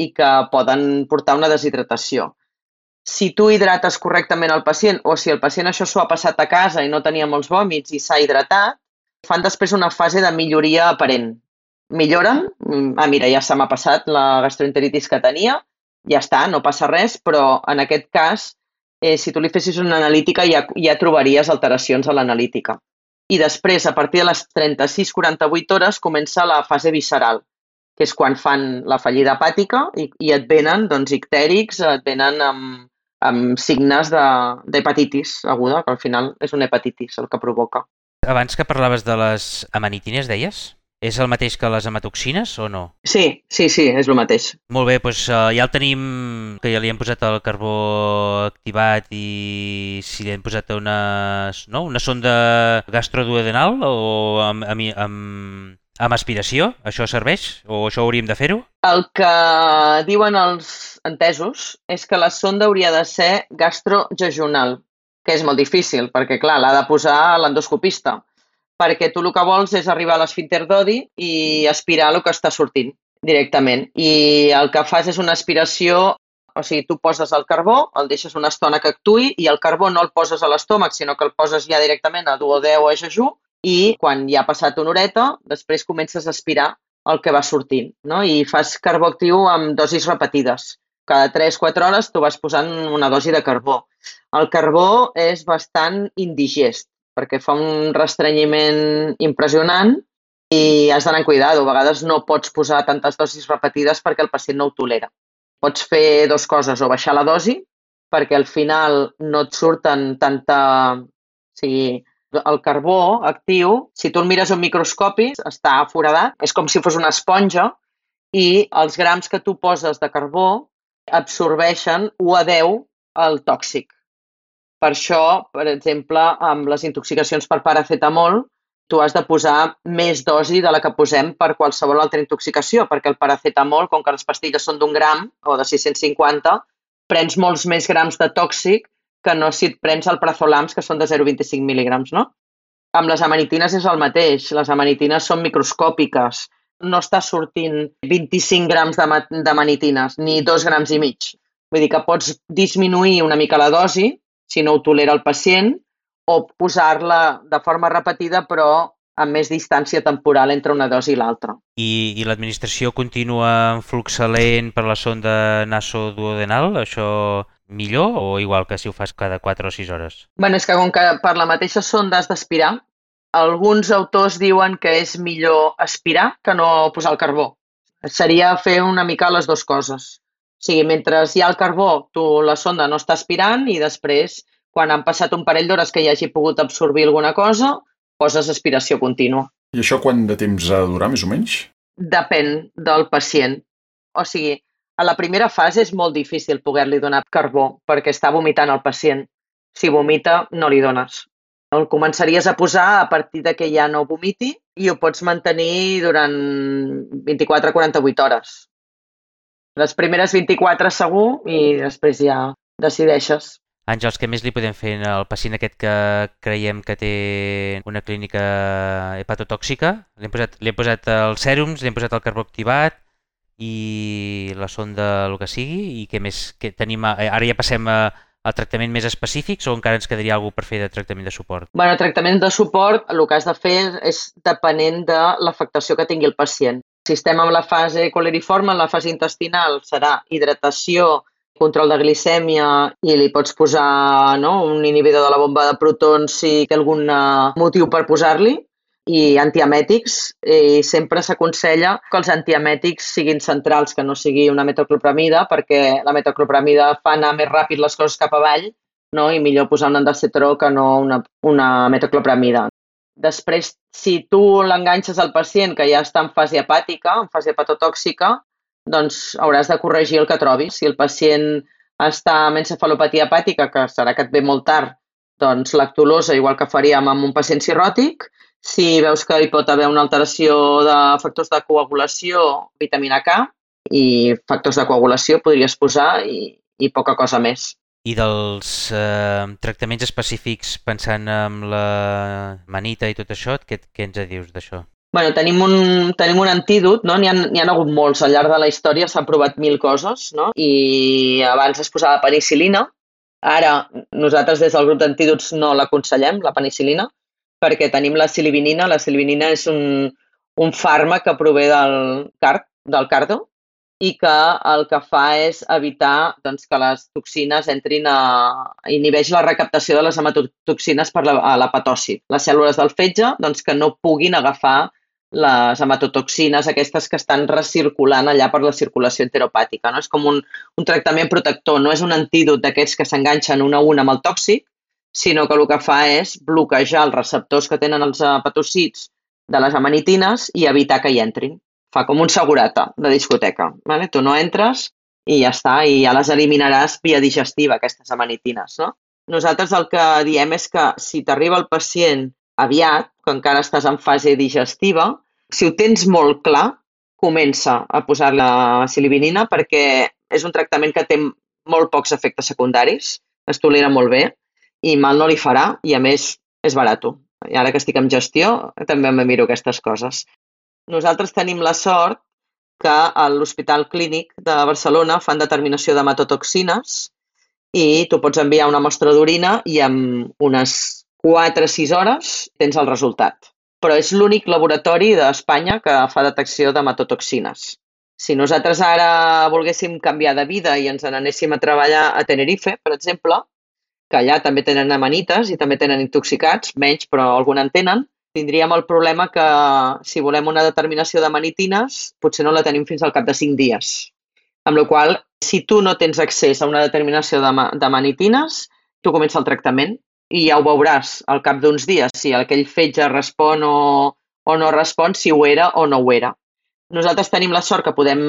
i que poden portar una deshidratació. si tu hidrates correctament el pacient o si el pacient això s'ho ha passat a casa i no tenia molts vòmits i s'ha hidratat, fan després una fase de milloria aparent. Milloren, mm, ah mira, ja se m'ha passat la gastroenteritis que tenia, ja està, no passa res, però en aquest cas, eh, si tu li fessis una analítica ja, ja trobaries alteracions a l'analítica. I després, a partir de les 36-48 hores, comença la fase visceral, que és quan fan la fallida hepàtica i, i et venen doncs, ictèrics, et venen amb, amb signes d'hepatitis aguda, que al final és una hepatitis el que provoca.
Abans que parlaves de les amanitines, deies? És el mateix que les hematoxines o no?
Sí, sí, sí, és el mateix.
Molt bé, doncs uh, ja el tenim, que ja li hem posat el carbó activat i si li hem posat una, no? una sonda gastroduodenal o amb, amb, amb, amb aspiració, això serveix? O això hauríem de fer-ho?
El que diuen els entesos és que la sonda hauria de ser gastrojejunal, que és molt difícil, perquè clar, l'ha de posar l'endoscopista perquè tu el que vols és arribar a l'esfínter d'odi i aspirar el que està sortint directament. I el que fas és una aspiració, o sigui, tu poses el carbó, el deixes una estona que actui i el carbó no el poses a l'estómac, sinó que el poses ja directament a duodeu o a jejú i quan ja ha passat una horeta, després comences a aspirar el que va sortint, no? I fas carbó actiu amb dosis repetides. Cada 3-4 hores tu vas posant una dosi de carbó. El carbó és bastant indigest, perquè fa un restrenyiment impressionant i has d'anar amb cuidado. A vegades no pots posar tantes dosis repetides perquè el pacient no ho tolera. Pots fer dues coses, o baixar la dosi, perquè al final no et surten tanta... O sigui, el carbó actiu, si tu el mires un microscopi, està foradat, és com si fos una esponja i els grams que tu poses de carbó absorbeixen 1 a 10 el tòxic. Per això, per exemple, amb les intoxicacions per paracetamol, tu has de posar més dosi de la que posem per qualsevol altra intoxicació, perquè el paracetamol, com que les pastilles són d'un gram o de 650, prens molts més grams de tòxic que no si et prens el prazolams, que són de 0,25 mil·lígrams, no? Amb les amanitines és el mateix. Les amanitines són microscòpiques. No està sortint 25 grams d'amanitines, ni 2 grams i mig. Vull dir que pots disminuir una mica la dosi si no ho tolera el pacient, o posar-la de forma repetida però amb més distància temporal entre una dosi i l'altra.
I, i l'administració continua en flux lent per la sonda nasoduodenal? Això millor o igual que si ho fas cada 4 o 6 hores?
bueno, és que com que per la mateixa sonda has d'aspirar, alguns autors diuen que és millor aspirar que no posar el carbó. Seria fer una mica les dues coses. O sigui, mentre hi ha el carbó, tu la sonda no està aspirant i després, quan han passat un parell d'hores que hi hagi pogut absorbir alguna cosa, poses aspiració contínua.
I això quant de temps ha de durar, més o menys?
Depèn del pacient. O sigui, a la primera fase és molt difícil poder-li donar carbó perquè està vomitant el pacient. Si vomita, no li dones. El començaries a posar a partir de que ja no vomiti i ho pots mantenir durant 24-48 hores. Les primeres 24 segur i després ja decideixes.
Àngels, què més li podem fer al pacient aquest que creiem que té una clínica hepatotòxica? Li hem posat, li hem posat els sèrums, li hem posat el carbó activat i la sonda, el que sigui, i què més que tenim? Ara ja passem a, a tractament més específics o encara ens quedaria alguna per fer de tractament de suport?
Bueno, tractament de suport, el que has de fer és depenent de l'afectació que tingui el pacient. Si estem en la fase coleriforme, en la fase intestinal serà hidratació, control de glicèmia i li pots posar no, un inhibidor de la bomba de protons si té algun motiu per posar-li i antiemètics. I sempre s'aconsella que els antiemètics siguin centrals, que no sigui una metoclopramida, perquè la metoclopramida fa anar més ràpid les coses cap avall no? i millor posar un endacetró que no una, una metoclopramida. Després, si tu l'enganxes al pacient que ja està en fase hepàtica, en fase hepatotòxica, doncs hauràs de corregir el que trobis. Si el pacient està amb encefalopatia hepàtica, que serà que et ve molt tard, doncs lactulosa, igual que faríem amb un pacient cirròtic. Si veus que hi pot haver una alteració de factors de coagulació, vitamina K i factors de coagulació podries posar i, i poca cosa més.
I dels eh, tractaments específics pensant en la manita i tot això, què, què ens dius d'això?
bueno, tenim, un, tenim un antídot, no? N'hi ha, ha hagut molts al llarg de la història, s'han provat mil coses, no? I abans es posava penicilina, ara nosaltres des del grup d'antídots no l'aconsellem, la penicilina, perquè tenim la silivinina. La silivinina és un, un fàrmac que prové del card, del cardo, i que el que fa és evitar doncs, que les toxines entrin a... inhibeix la recaptació de les hematotoxines per la, a l'hepatoci. Les cèl·lules del fetge doncs, que no puguin agafar les hematotoxines, aquestes que estan recirculant allà per la circulació enteropàtica. No? És com un, un tractament protector, no és un antídot d'aquests que s'enganxen un a un amb el tòxic, sinó que el que fa és bloquejar els receptors que tenen els hepatocits de les amanitines i evitar que hi entrin fa com un segurata de discoteca. Vale? Tu no entres i ja està, i ja les eliminaràs via digestiva, aquestes amanitines. No? Nosaltres el que diem és que si t'arriba el pacient aviat, que encara estàs en fase digestiva, si ho tens molt clar, comença a posar la silivinina perquè és un tractament que té molt pocs efectes secundaris, es tolera molt bé i mal no li farà i a més és barat. I ara que estic en gestió també me miro aquestes coses. Nosaltres tenim la sort que a l'Hospital Clínic de Barcelona fan determinació de matotoxines i tu pots enviar una mostra d'orina i en unes 4 o 6 hores tens el resultat. Però és l'únic laboratori d'Espanya que fa detecció de matotoxines. Si nosaltres ara volguéssim canviar de vida i ens n'anéssim a treballar a Tenerife, per exemple, que allà també tenen amanites i també tenen intoxicats, menys, però algun en tenen, tindríem el problema que si volem una determinació de manitines, potser no la tenim fins al cap de 5 dies. Amb la qual si tu no tens accés a una determinació de, de manitines, tu comença el tractament i ja ho veuràs al cap d'uns dies, si aquell fetge respon o, o no respon, si ho era o no ho era. Nosaltres tenim la sort que podem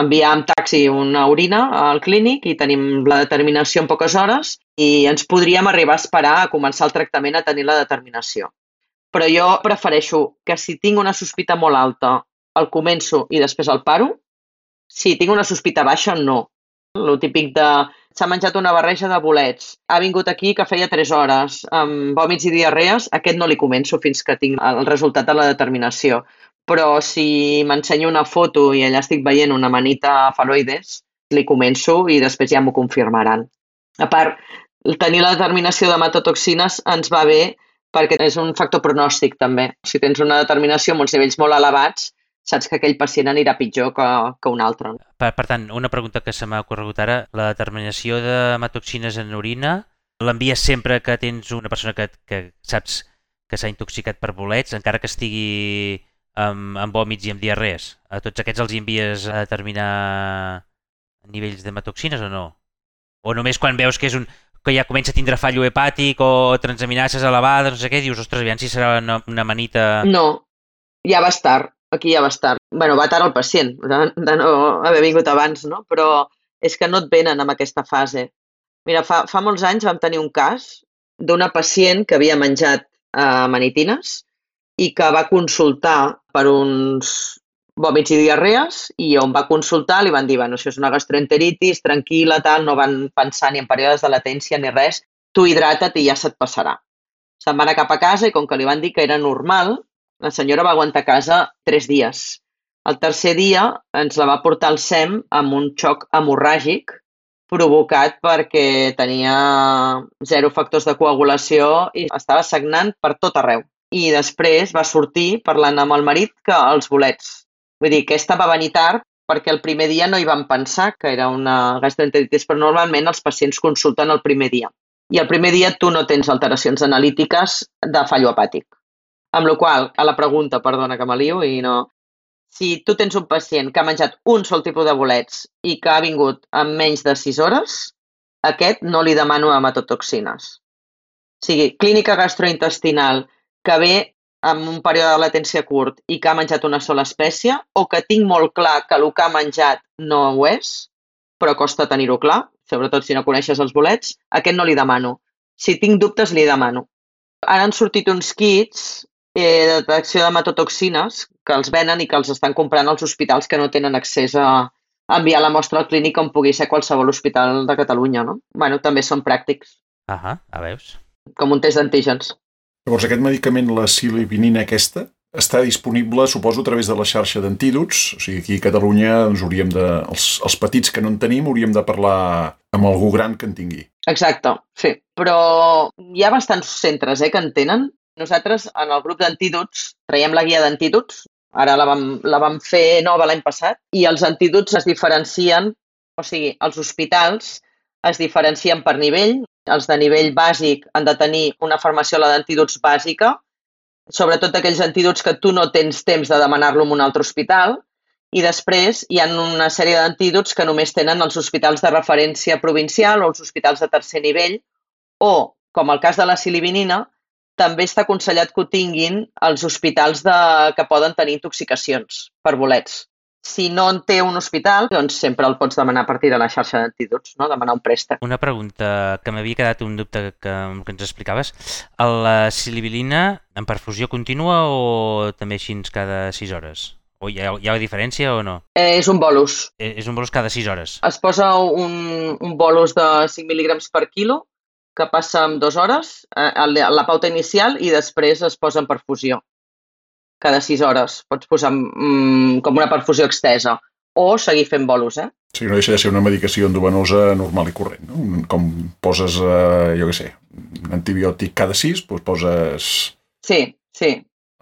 enviar amb taxi una orina al clínic i tenim la determinació en poques hores i ens podríem arribar a esperar a començar el tractament a tenir la determinació però jo prefereixo que si tinc una sospita molt alta el començo i després el paro. Si tinc una sospita baixa, no. El típic de s'ha menjat una barreja de bolets, ha vingut aquí que feia 3 hores, amb vòmits i diarrees, aquest no li començo fins que tinc el resultat de la determinació. Però si m'ensenyo una foto i allà estic veient una manita faloides, li començo i després ja m'ho confirmaran. A part, tenir la determinació de matotoxines ens va bé perquè és un factor pronòstic també. Si tens una determinació amb uns nivells molt elevats, saps que aquell pacient anirà pitjor que, que un altre.
Per, per tant, una pregunta que se m'ha ocorregut ara, la determinació de hematoxines en orina, l'envies sempre que tens una persona que, que saps que s'ha intoxicat per bolets, encara que estigui amb, amb vòmits i amb diarrees? A tots aquests els envies a determinar nivells d'hematoxines o no? O només quan veus que és un, que ja comença a tindre fallo hepàtic o transaminases elevades, no sé què, dius, ostres, aviam si serà una, una manita...
No, ja va estar, aquí ja va estar. bueno, va tard el pacient, de, de no haver vingut abans, no? Però és que no et venen amb aquesta fase. Mira, fa, fa molts anys vam tenir un cas d'una pacient que havia menjat eh, manitines i que va consultar per uns vòmits i diarrees i on va consultar li van dir, bueno, això és una gastroenteritis, tranquil·la, tal, no van pensar ni en períodes de latència ni res, tu hidrata't i ja se't passarà. Se'n va anar cap a casa i com que li van dir que era normal, la senyora va aguantar a casa tres dies. El tercer dia ens la va portar al SEM amb un xoc hemorràgic provocat perquè tenia zero factors de coagulació i estava sagnant per tot arreu. I després va sortir parlant amb el marit que els bolets Vull dir, aquesta va venir tard perquè el primer dia no hi van pensar que era una gastroenteritis, però normalment els pacients consulten el primer dia. I el primer dia tu no tens alteracions analítiques de fallo hepàtic. Amb la qual a la pregunta, perdona que m'alio i no... Si tu tens un pacient que ha menjat un sol tipus de bolets i que ha vingut en menys de 6 hores, aquest no li demano hematotoxines. O sigui, clínica gastrointestinal que ve amb un període de latència curt i que ha menjat una sola espècie, o que tinc molt clar que el que ha menjat no ho és, però costa tenir-ho clar, sobretot si no coneixes els bolets, aquest no li demano. Si tinc dubtes, li demano. Ara han sortit uns kits eh, de detecció de matotoxines que els venen i que els estan comprant als hospitals que no tenen accés a enviar la mostra al clínic on pugui ser qualsevol hospital de Catalunya, no? Bueno, també són pràctics.
Ahà, a veus.
Com un test d'antígens.
Llavors, aquest medicament, la silivinina aquesta, està disponible, suposo, a través de la xarxa d'antídots. O sigui, aquí a Catalunya ens hauríem de... Els, els petits que no en tenim hauríem de parlar amb algú gran que en tingui.
Exacte, sí. Però hi ha bastants centres eh, que en tenen. Nosaltres, en el grup d'antídots, traiem la guia d'antídots. Ara la vam, la vam fer nova l'any passat. I els antídots es diferencien, o sigui, els hospitals es diferencien per nivell. Els de nivell bàsic han de tenir una farmaciola d'antídots bàsica, sobretot aquells antídots que tu no tens temps de demanar-lo en un altre hospital, i després hi ha una sèrie d'antídots que només tenen els hospitals de referència provincial o els hospitals de tercer nivell, o, com el cas de la silivinina, també està aconsellat que ho tinguin els hospitals de, que poden tenir intoxicacions per bolets. Si no en té un hospital, doncs sempre el pots demanar a partir de la xarxa d'antídots, no? demanar un préstec.
Una pregunta que m'havia quedat un dubte que, que ens explicaves. La silibilina en perfusió contínua o també així cada 6 hores? O hi ha, hi ha diferència o no?
Eh, és un bolus.
Eh, és un bolus cada 6 hores.
Es posa un, un bolus de 5 mil·lígrams per quilo que passa en dues hores, eh, la pauta inicial, i després es posa en perfusió cada 6 hores. Pots posar mm, com una perfusió extesa o seguir fent bolos, eh?
Sí, no deixa de ser una medicació endovenosa normal i corrent, no? Com poses, eh, jo què sé, un antibiòtic cada 6, doncs poses...
Sí, sí.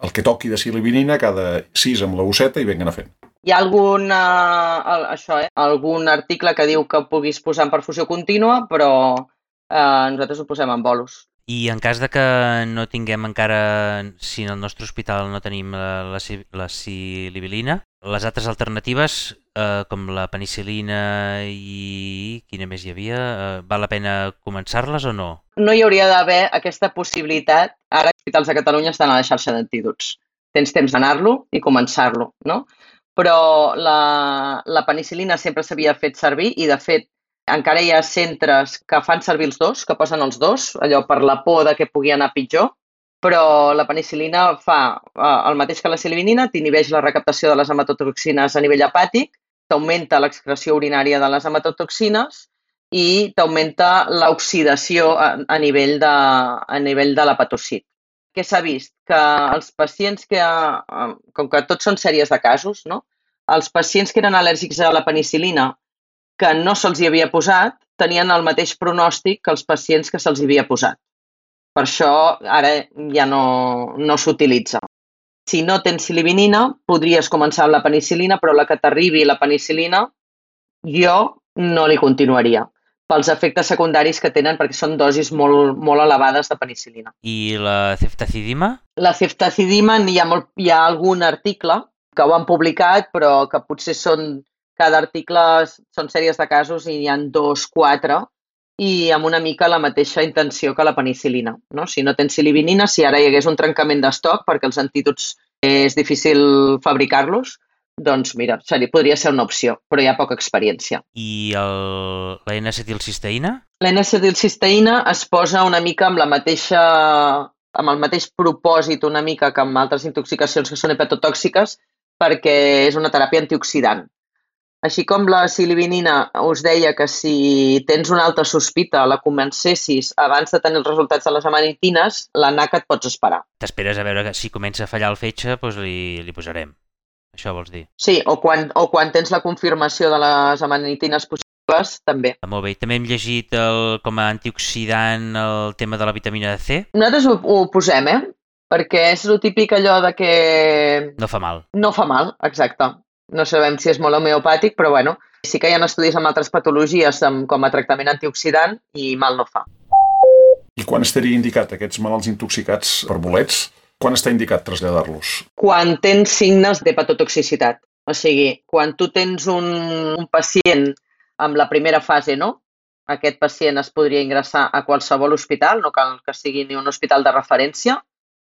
El que toqui de silibinina cada 6 amb la bosseta i venguen a fent.
Hi ha algun, eh, això, eh, algun article que diu que puguis posar en perfusió contínua, però eh, nosaltres ho posem en bolos.
I en cas de que no tinguem encara, si en el nostre hospital no tenim la, la, la silibilina, les altres alternatives, eh, com la penicilina i quina més hi havia, eh, val la pena començar-les o no?
No hi hauria d'haver aquesta possibilitat. Ara els hospitals de Catalunya estan a la xarxa d'antídots. Tens temps d'anar-lo i començar-lo, no? Però la, la penicilina sempre s'havia fet servir i, de fet, encara hi ha centres que fan servir els dos, que posen els dos, allò per la por de que pugui anar pitjor, però la penicilina fa eh, el mateix que la silivinina, t'inhibeix la recaptació de les hematotoxines a nivell hepàtic, t'augmenta l'excreció urinària de les hematotoxines i t'augmenta l'oxidació a, a, nivell de, a nivell de l'hepatocit. Què s'ha vist? Que els pacients que, eh, com que tots són sèries de casos, no? els pacients que eren al·lèrgics a la penicilina que no se'ls hi havia posat tenien el mateix pronòstic que els pacients que se'ls havia posat. Per això ara ja no, no s'utilitza. Si no tens silivinina, podries començar amb la penicilina, però la que t'arribi la penicilina, jo no li continuaria pels efectes secundaris que tenen perquè són dosis molt, molt elevades de penicilina.
I la ceftacidima?
La ceftacidima hi ha, molt, hi ha algun article que ho han publicat però que potser són cada article són sèries de casos i hi han dos, quatre, i amb una mica la mateixa intenció que la penicilina. No? Si no tens silivinina, si ara hi hagués un trencament d'estoc perquè els antídots és difícil fabricar-los, doncs mira, seria, podria ser una opció, però hi ha poca experiència.
I el, la N-acetilcisteïna?
La N-acetilcisteïna es posa una mica amb la mateixa amb el mateix propòsit una mica que amb altres intoxicacions que són hepatotòxiques perquè és una teràpia antioxidant. Així com la silivinina us deia que si tens una alta sospita la comencessis abans de tenir els resultats de les amanitines, la NAC et pots esperar.
T'esperes a veure que si comença a fallar el fetge, doncs li, li posarem. Això vols dir?
Sí, o quan, o quan tens la confirmació de les amanitines possibles, també.
Ah, molt bé. També hem llegit el, com a antioxidant el tema de la vitamina C.
Nosaltres ho, ho posem, eh? Perquè és el típic allò de que...
No fa mal.
No fa mal, exacte. No sabem si és molt homeopàtic, però bueno, sí que hi ha estudis amb altres patologies com a tractament antioxidant i mal no fa.
I quan estaria indicat aquests malalts intoxicats per bolets? Quan està indicat traslladar-los?
Quan tens signes d'hepatotoxicitat. O sigui, quan tu tens un, un pacient amb la primera fase, no? Aquest pacient es podria ingressar a qualsevol hospital, no cal que sigui ni un hospital de referència.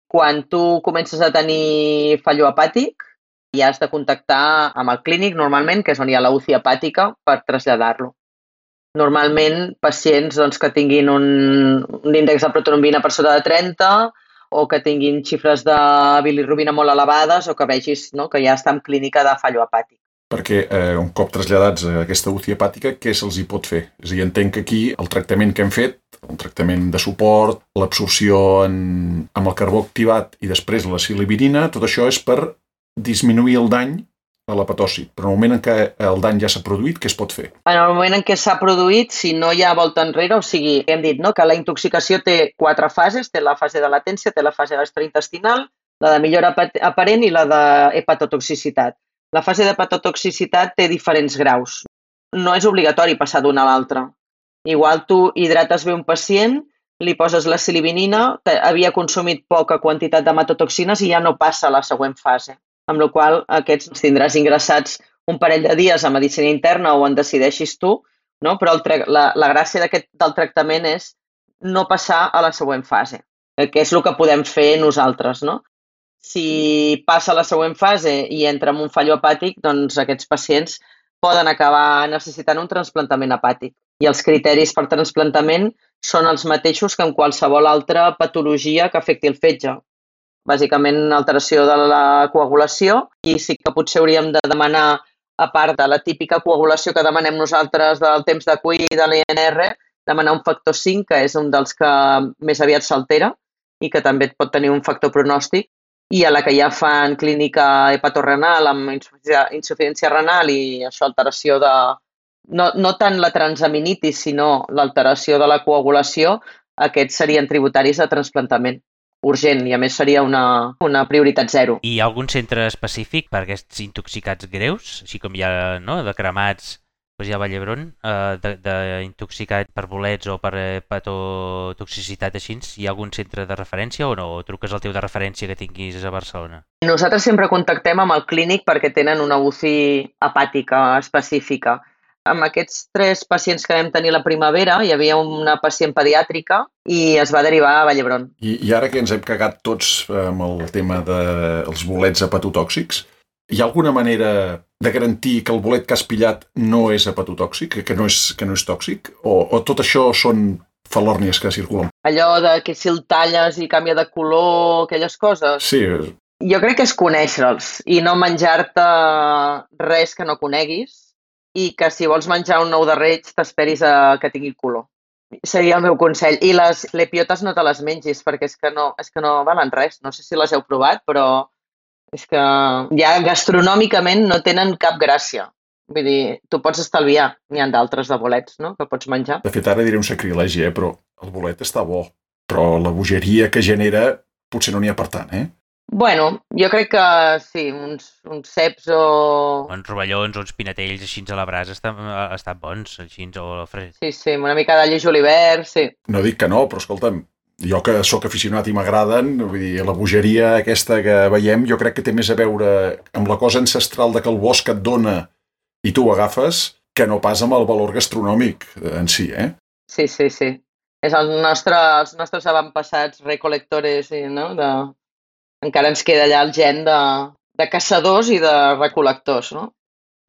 Quan tu comences a tenir fallo hepàtic, i has de contactar amb el clínic normalment, que és on hi ha la UCI hepàtica, per traslladar-lo. Normalment, pacients doncs, que tinguin un, un índex de protrombina per sota de 30 o que tinguin xifres de bilirrubina molt elevades o que vegis no, que ja està en clínica de fallo hepàtic.
Perquè eh, un cop traslladats a aquesta UCI hepàtica, què se'ls hi pot fer? És a dir, entenc que aquí el tractament que hem fet, un tractament de suport, l'absorció amb el carbó activat i després la silibirina, tot això és per disminuir el dany a l'hepatòcit. Però en el moment en què el dany ja s'ha produït, què es pot fer?
En el moment en què s'ha produït, si no hi ha volta enrere, o sigui, hem dit no, que la intoxicació té quatre fases, té la fase de latència, té la fase gastrointestinal, la de millora aparent i la d'hepatotoxicitat. La fase d'hepatotoxicitat té diferents graus. No és obligatori passar d'una a l'altra. Igual tu hidrates bé un pacient, li poses la silibinina, havia consumit poca quantitat d'hematotoxines i ja no passa a la següent fase amb la qual aquests els tindràs ingressats un parell de dies a medicina interna o en decideixis tu, no? però el, la, la gràcia del tractament és no passar a la següent fase, eh, que és el que podem fer nosaltres. No? Si passa a la següent fase i entra en un fallo hepàtic, doncs aquests pacients poden acabar necessitant un transplantament hepàtic. I els criteris per transplantament són els mateixos que en qualsevol altra patologia que afecti el fetge bàsicament alteració de la coagulació i sí que potser hauríem de demanar, a part de la típica coagulació que demanem nosaltres del temps de cuir i de l'INR, demanar un factor 5, que és un dels que més aviat s'altera i que també pot tenir un factor pronòstic, i a la que ja fan clínica hepatorrenal amb insuficiència renal i això, alteració de... No, no tant la transaminitis, sinó l'alteració de la coagulació, aquests serien tributaris de transplantament urgent i a més seria una, una prioritat zero.
I hi ha algun centre específic per aquests intoxicats greus, així com hi ha no, de cremats doncs hi ha Vall d'Hebron, eh, d'intoxicat per bolets o per hepatotoxicitat així, hi ha algun centre de referència o no? O truques al teu de referència que tinguis a Barcelona?
Nosaltres sempre contactem amb el clínic perquè tenen una UCI hepàtica específica amb aquests tres pacients que vam tenir la primavera, hi havia una pacient pediàtrica i es va derivar a Vallebron.
I, i ara que ens hem cagat tots amb el tema dels de bolets hepatotòxics, hi ha alguna manera de garantir que el bolet que has pillat no és hepatotòxic, que no és, que no és tòxic? O, o tot això són falòrnies que circulen?
Allò de que si el talles i canvia de color, aquelles coses?
Sí.
Jo crec que és conèixer-los i no menjar-te res que no coneguis i que si vols menjar un nou de reig t'esperis a que tingui color. Seria el meu consell. I les lepiotes no te les mengis perquè és que no, és que no valen res. No sé si les heu provat, però és que ja gastronòmicament no tenen cap gràcia. Vull dir, tu pots estalviar. N'hi ha d'altres de bolets, no?, que pots menjar.
De fet, ara diré un sacrilegi, eh? però el bolet està bo. Però la bogeria que genera potser no n'hi ha per tant, eh?
Bueno, jo crec que sí, uns, uns ceps o...
Uns rovellons, uns pinatells així a la brasa estan, estan bons, així o fred.
Sí, sí, una mica d'all julivert, sí.
No dic que no, però escolta'm, jo que sóc aficionat i m'agraden, vull dir, la bogeria aquesta que veiem, jo crec que té més a veure amb la cosa ancestral de que el bosc et dona i tu ho agafes, que no pas amb el valor gastronòmic en si, eh?
Sí, sí, sí. És el nostre, els nostres avantpassats recolectores, no?, de, encara ens queda allà el gen de, de caçadors i de recol·lectors, no?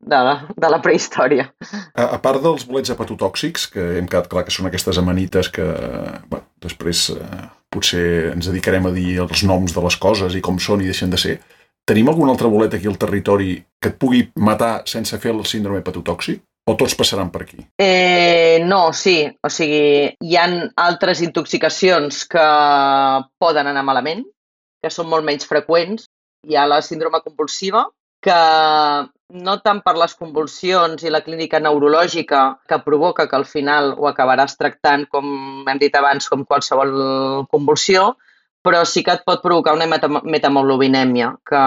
De, de la prehistòria.
A, a part dels bolets hepatotòxics, que hem quedat clar que són aquestes amanites que bueno, després eh, potser ens dedicarem a dir els noms de les coses i com són i deixen de ser, tenim algun altre bolet aquí al territori que et pugui matar sense fer el síndrome hepatotòxic? O tots passaran per aquí?
Eh, no, sí. O sigui, hi han altres intoxicacions que poden anar malament, que són molt menys freqüents. Hi ha la síndrome convulsiva, que no tant per les convulsions i la clínica neurològica que provoca que al final ho acabaràs tractant, com hem dit abans, com qualsevol convulsió, però sí que et pot provocar una metamoglobinemia, que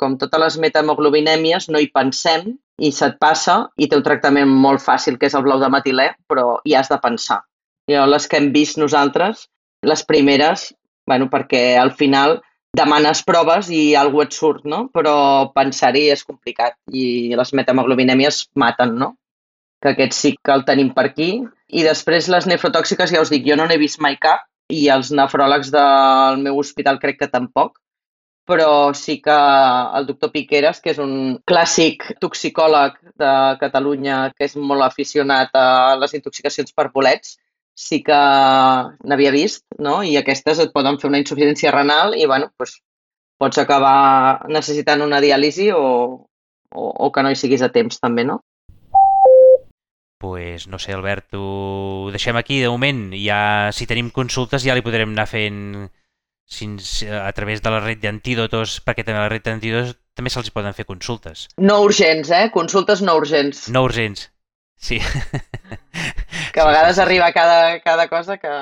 com totes les metamoglobinèmies no hi pensem i se't passa i té un tractament molt fàcil, que és el blau de metilè, però hi has de pensar. Jo, les que hem vist nosaltres, les primeres, bueno, perquè al final demanes proves i alguna et surt, no? Però pensar-hi és complicat i les metamoglobinèmies maten, no? Que aquest sí que el tenim per aquí. I després les nefrotòxiques, ja us dic, jo no n'he vist mai cap i els nefròlegs del meu hospital crec que tampoc, però sí que el doctor Piqueras, que és un clàssic toxicòleg de Catalunya que és molt aficionat a les intoxicacions per bolets, sí que n'havia vist, no? I aquestes et poden fer una insuficiència renal i, bueno, doncs, pots acabar necessitant una diàlisi o, o, o que no hi siguis a temps, també, no?
pues, no sé, Albert, ho deixem aquí de moment. Ja, si tenim consultes ja li podrem anar fent a través de la red d'antídotos, perquè també a la red d'antídotos també se'ls poden fer consultes.
No urgents, eh? Consultes no urgents.
No urgents, sí.
Que a vegades sí, sí, sí. arriba cada, cada cosa que,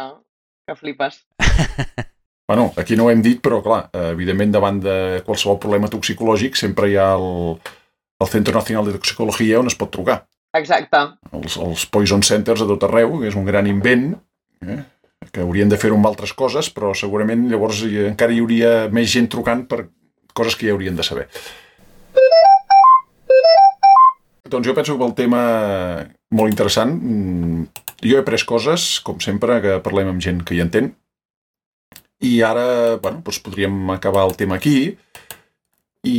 que flipes.
Bueno, aquí no ho hem dit, però clar, evidentment davant de qualsevol problema toxicològic sempre hi ha el, el Centre Nacional de Toxicologia on es pot trucar.
Exacte.
Els, els Poison Centers a tot arreu, que és un gran invent, eh? que haurien de fer-ho amb altres coses, però segurament llavors hi, encara hi hauria més gent trucant per coses que ja haurien de saber. Doncs jo penso que el tema molt interessant. Mm, jo he après coses, com sempre, que parlem amb gent que hi entén, i ara, bueno, doncs podríem acabar el tema aquí i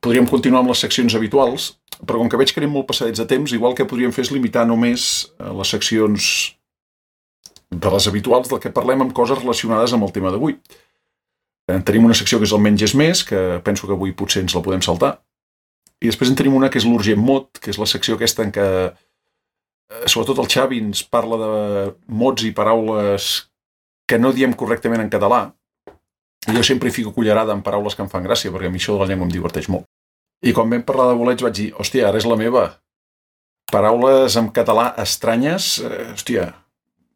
podríem continuar amb les seccions habituals, però com que veig que anem molt passadets de temps, igual que podríem fer és limitar només eh, les seccions de les habituals del que parlem amb coses relacionades amb el tema d'avui. Eh, tenim una secció que és el menys és més, que penso que avui potser ens la podem saltar, i després en tenim una que és l'urgent mot, que és la secció aquesta en què eh, sobretot el Xavi ens parla de mots i paraules que no diem correctament en català, jo sempre hi fico cullerada en paraules que em fan gràcia, perquè a mi això de la llengua em diverteix molt. I quan vam parlar de bolets vaig dir, hòstia, ara és la meva. Paraules en català estranyes, eh, hòstia,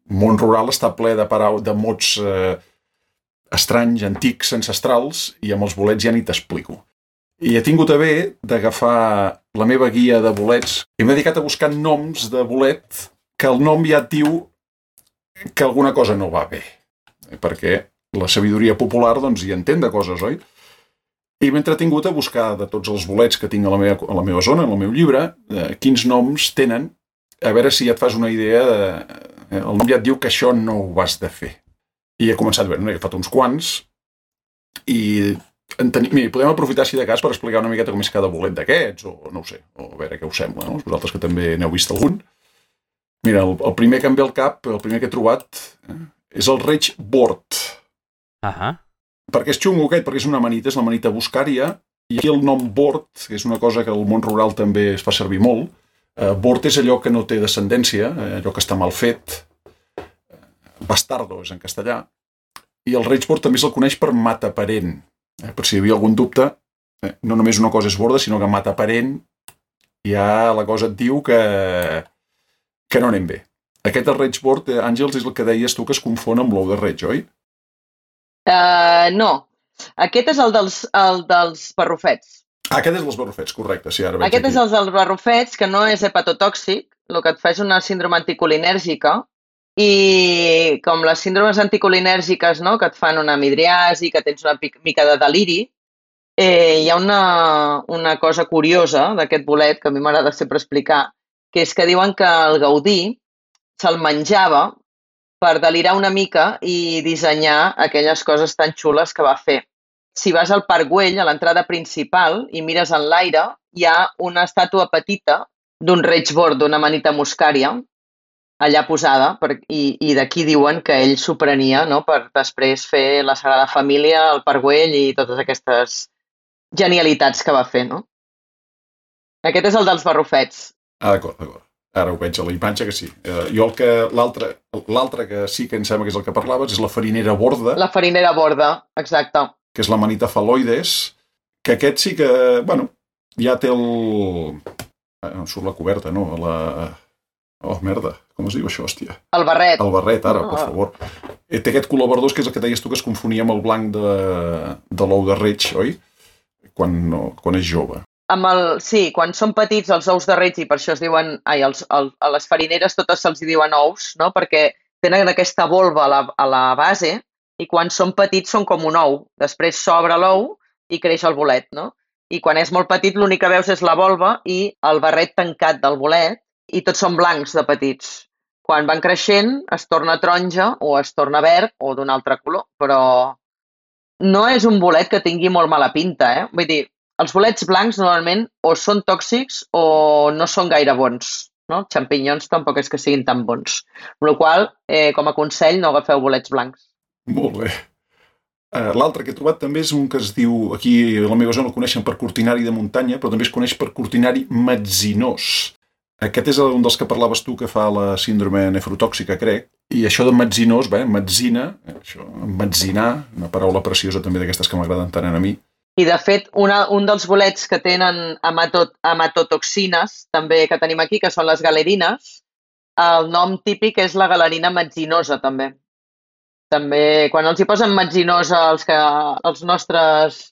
món rural està ple de, parau de mots eh, estranys, antics, ancestrals, i amb els bolets ja ni t'explico. I he tingut a bé d'agafar la meva guia de bolets i m'he dedicat a buscar noms de bolet que el nom ja et diu que alguna cosa no va bé perquè la sabidoria popular doncs, hi entén de coses, oi? I m'he entretingut a buscar de tots els bolets que tinc a la meva, a la meva zona, en el meu llibre, eh, quins noms tenen, a veure si ja et fas una idea de... Eh, el nom ja et diu que això no ho has de fer. I he començat a veure, he agafat uns quants, i en tenim, mira, podem aprofitar, si de cas, per explicar una miqueta com és cada bolet d'aquests, o no ho sé, o a veure què us sembla, no? vosaltres que també n'heu vist algun. Mira, el, el primer que em ve al cap, el primer que he trobat, eh, és el Reig Bort.
Uh -huh.
Perquè és xungo aquest, perquè és una manita, és la manita buscària, i aquí el nom Bort, que és una cosa que al món rural també es fa servir molt, eh, Bort és allò que no té descendència, eh, allò que està mal fet, bastardo és en castellà, i el Reig Bort també se'l coneix per mata parent. Eh, per si hi havia algun dubte, eh, no només una cosa és borda, sinó que mata parent, ja la cosa et diu que, que no anem bé. Aquest el Rage Board, eh, Àngels, és el que deies tu que es confon amb l'ou de Rage, oi?
Uh, no. Aquest és el dels, el dels barrufets.
Ah, aquest és dels barrufets, correcte. Sí, ara
aquest
aquí.
és el dels barrufets, que no és hepatotòxic, el que et fa és una síndrome anticolinèrgica, i com les síndromes anticolinèrgiques, no?, que et fan una midriasi, que tens una mica de deliri, eh, hi ha una, una cosa curiosa d'aquest bolet, que a mi m'agrada sempre explicar, que és que diuen que el Gaudí se'l menjava per delirar una mica i dissenyar aquelles coses tan xules que va fer. Si vas al Parc Güell, a l'entrada principal, i mires en l'aire, hi ha una estàtua petita d'un Reichbord, d'una manita muscària, allà posada, per, i, i d'aquí diuen que ell s'ho prenia no? per després fer la Sagrada Família, el Parc Güell i totes aquestes genialitats que va fer. No? Aquest és el dels barrufets.
Ah, d'acord, d'acord. Ara ho veig a la imatge que sí. Uh, jo el que l'altre que sí que em sembla que és el que parlaves és la farinera borda.
La farinera borda, exacte.
Que és la manita faloides, que aquest sí que, bueno, ja té el... Eh, no surt la coberta, no? La... Oh, merda, com es diu això, hòstia?
El barret.
El barret, ara, per favor. Eh, té aquest color verdós que és el que deies tu que es confonia amb el blanc de, de l'ou de reig, oi? Quan, no, quan és jove.
Amb el, sí, quan són petits els ous de reig, i per això es diuen, ai, els, el, a les farineres totes se'ls diuen ous, no? perquè tenen aquesta volva a la, a la base i quan són petits són com un ou. Després s'obre l'ou i creix el bolet, no? I quan és molt petit l'únic que veus és la volva i el barret tancat del bolet i tots són blancs de petits. Quan van creixent es torna taronja o es torna verd o d'un altre color, però no és un bolet que tingui molt mala pinta, eh? Vull dir, els bolets blancs normalment o són tòxics o no són gaire bons. No? Xampinyons tampoc és que siguin tan bons. Amb la qual eh, com a consell, no agafeu bolets blancs.
Molt bé. Uh, L'altre que he trobat també és un que es diu, aquí a la meva zona el coneixen per cortinari de muntanya, però també es coneix per cortinari metzinós. Aquest és un dels que parlaves tu que fa la síndrome nefrotòxica, crec. I això de metzinós, bé, metzina, això, metzinar, una paraula preciosa també d'aquestes que m'agraden tant a mi.
I, de fet, una, un dels bolets que tenen hematot, hematotoxines, també que tenim aquí, que són les galerines, el nom típic és la galerina metzinosa, també. També, quan els hi posen metzinosa als, que, als nostres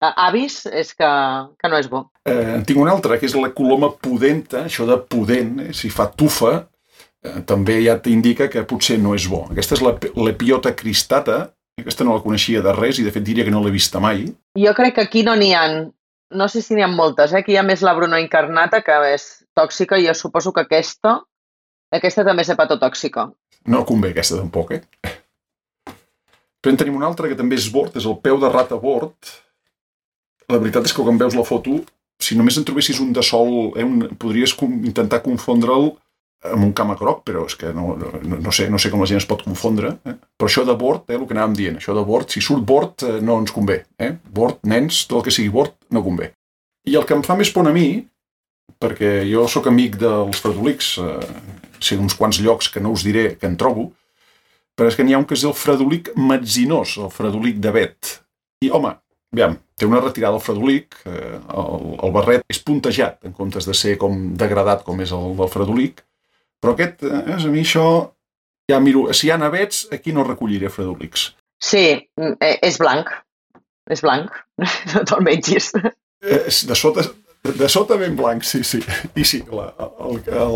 avis, és que, que no és bo.
Eh, en tinc una altra, que és la coloma pudenta, això de pudent, eh, si fa tufa, eh, també ja t'indica que potser no és bo. Aquesta és l'epiota cristata, aquesta no la coneixia de res i de fet diria que no l'he vista mai.
Jo crec que aquí no n'hi ha, no sé si n'hi ha moltes, eh? aquí hi ha més la Bruno incarnata que és tòxica i jo suposo que aquesta, aquesta també és hepatotòxica.
No convé aquesta tampoc, eh? Però en tenim una altra que també és bord, és el peu de rata bord. La veritat és que quan veus la foto, si només en trobessis un de sol, eh, un, podries com, intentar confondre'l amb un camacroc, però és que no, no, no, sé, no sé com la gent es pot confondre. Eh? Però això de bord, eh, el que anàvem dient, això de bord, si surt bord eh, no ens convé. Eh? Bord, nens, tot el que sigui bord no convé. I el que em fa més por a mi, perquè jo sóc amic dels fredolics, eh, sé d'uns quants llocs que no us diré que en trobo, però és que n'hi ha un que és el fredolic metzinós, el fredolic de Bet. I, home, aviam, té una retirada al fredolic, eh, el, el barret és puntejat, en comptes de ser com degradat com és el del fredolic, però aquest, eh, a mi això, ja miro, si hi ha navets, aquí no recolliré fredolics.
Sí, mm, eh, és blanc. És blanc. No te'l mengis.
Eh, de sota, de sota ben blanc, sí, sí. I sí, la, el, el,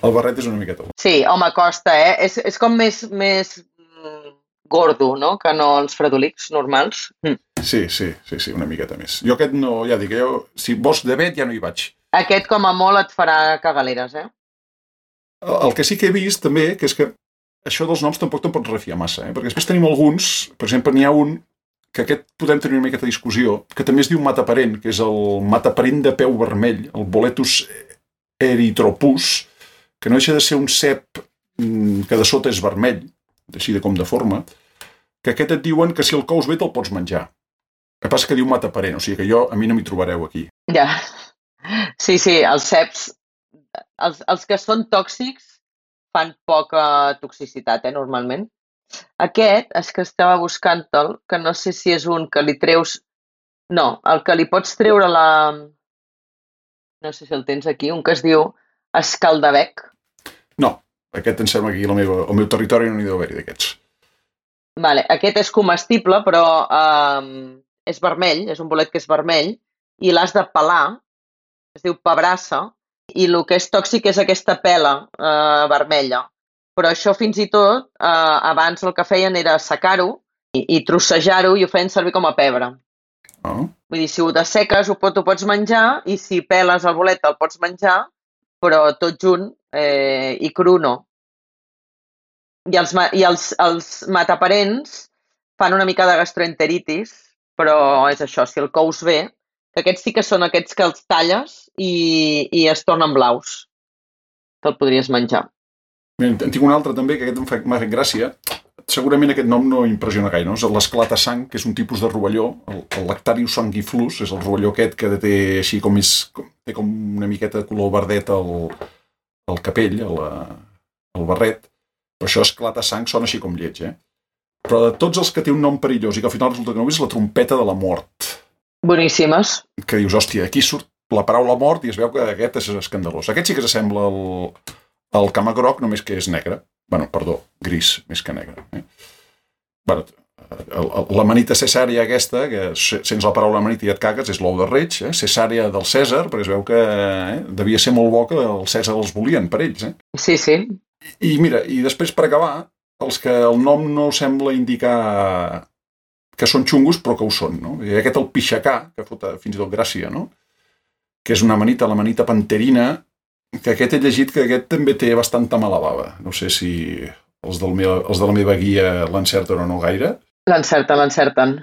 el barret és una miqueta blanc.
Sí, home, costa, eh? És, és com més, més mm, gordo, no?, que no els fredolics normals. Mm.
Sí, sí, sí, sí, una miqueta més. Jo aquest no, ja dic, jo, si vols de vet ja no hi vaig.
Aquest com a molt et farà cagaleres, eh?
El que sí que he vist també, que és que això dels noms tampoc te'n pots refiar massa, eh? perquè després tenim alguns, per exemple, n'hi ha un que aquest podem tenir una miqueta de discussió, que també es diu mataparent, que és el mataparent de peu vermell, el boletus eritropus, que no deixa de ser un cep mm, que de sota és vermell, així de com de forma, que aquest et diuen que si el cous bé te'l pots menjar. El que passa que diu mataparent, o sigui que jo, a mi no m'hi trobareu aquí.
Ja. Sí, sí, els ceps els, els que són tòxics fan poca toxicitat, eh, normalment. Aquest és que estava buscant-te'l, que no sé si és un que li treus... No, el que li pots treure la... No sé si el tens aquí, un que es diu escaldabec.
No, aquest em sembla que aquí meu, al meu territori no n'hi deu haver-hi d'aquests.
Vale, aquest és comestible, però um, és vermell, és un bolet que és vermell, i l'has de pelar, es diu pebrassa, i el que és tòxic és aquesta pela eh, vermella. Però això fins i tot, eh, abans el que feien era secar-ho i, i trossejar-ho i ho feien servir com a pebre.
Oh.
Vull dir, si ho desseques ho, pot, ho pots menjar i si peles el bolet el pots menjar, però tot junt eh, i cru no. I els, i els, els mataparents fan una mica de gastroenteritis, però és això, si el cous bé, que aquests sí que són aquests que els talles i, i es tornen blaus. Te'l podries menjar.
En tinc un altre també, que aquest m'ha fet gràcia. Segurament aquest nom no impressiona gaire, no? És l'esclata sang, que és un tipus de rovelló, el, el Lactarius sanguiflus, és el rovelló aquest que té així com és, com, té com una miqueta de color verdet al, al capell, al, al barret, però això esclata sang sona així com lleig, eh? Però de tots els que té un nom perillós i que al final resulta que no és la trompeta de la mort.
Boníssimes.
Que dius, hòstia, aquí surt la paraula mort i es veu que aquest és escandalós. Aquest sí que s'assembla al, al camagroc, només que és negre. bueno, perdó, gris, més que negre. Eh? bueno, l'amanita cesària aquesta, que sents la paraula amanita i et cagues, és l'ou de reig, eh? cesària del Cèsar, perquè es veu que eh? devia ser molt bo que el Cèsar els volien per ells. Eh?
Sí, sí.
I mira, i després per acabar, els que el nom no sembla indicar que són xungos però que ho són, no? I aquest el pixacà, que fota fins i tot gràcia, no? Que és una manita, la manita panterina, que aquest he llegit que aquest també té bastanta mala bava. No sé si els, del meu, els de la meva guia l'encerten o no gaire.
L'encerten, l'encerten.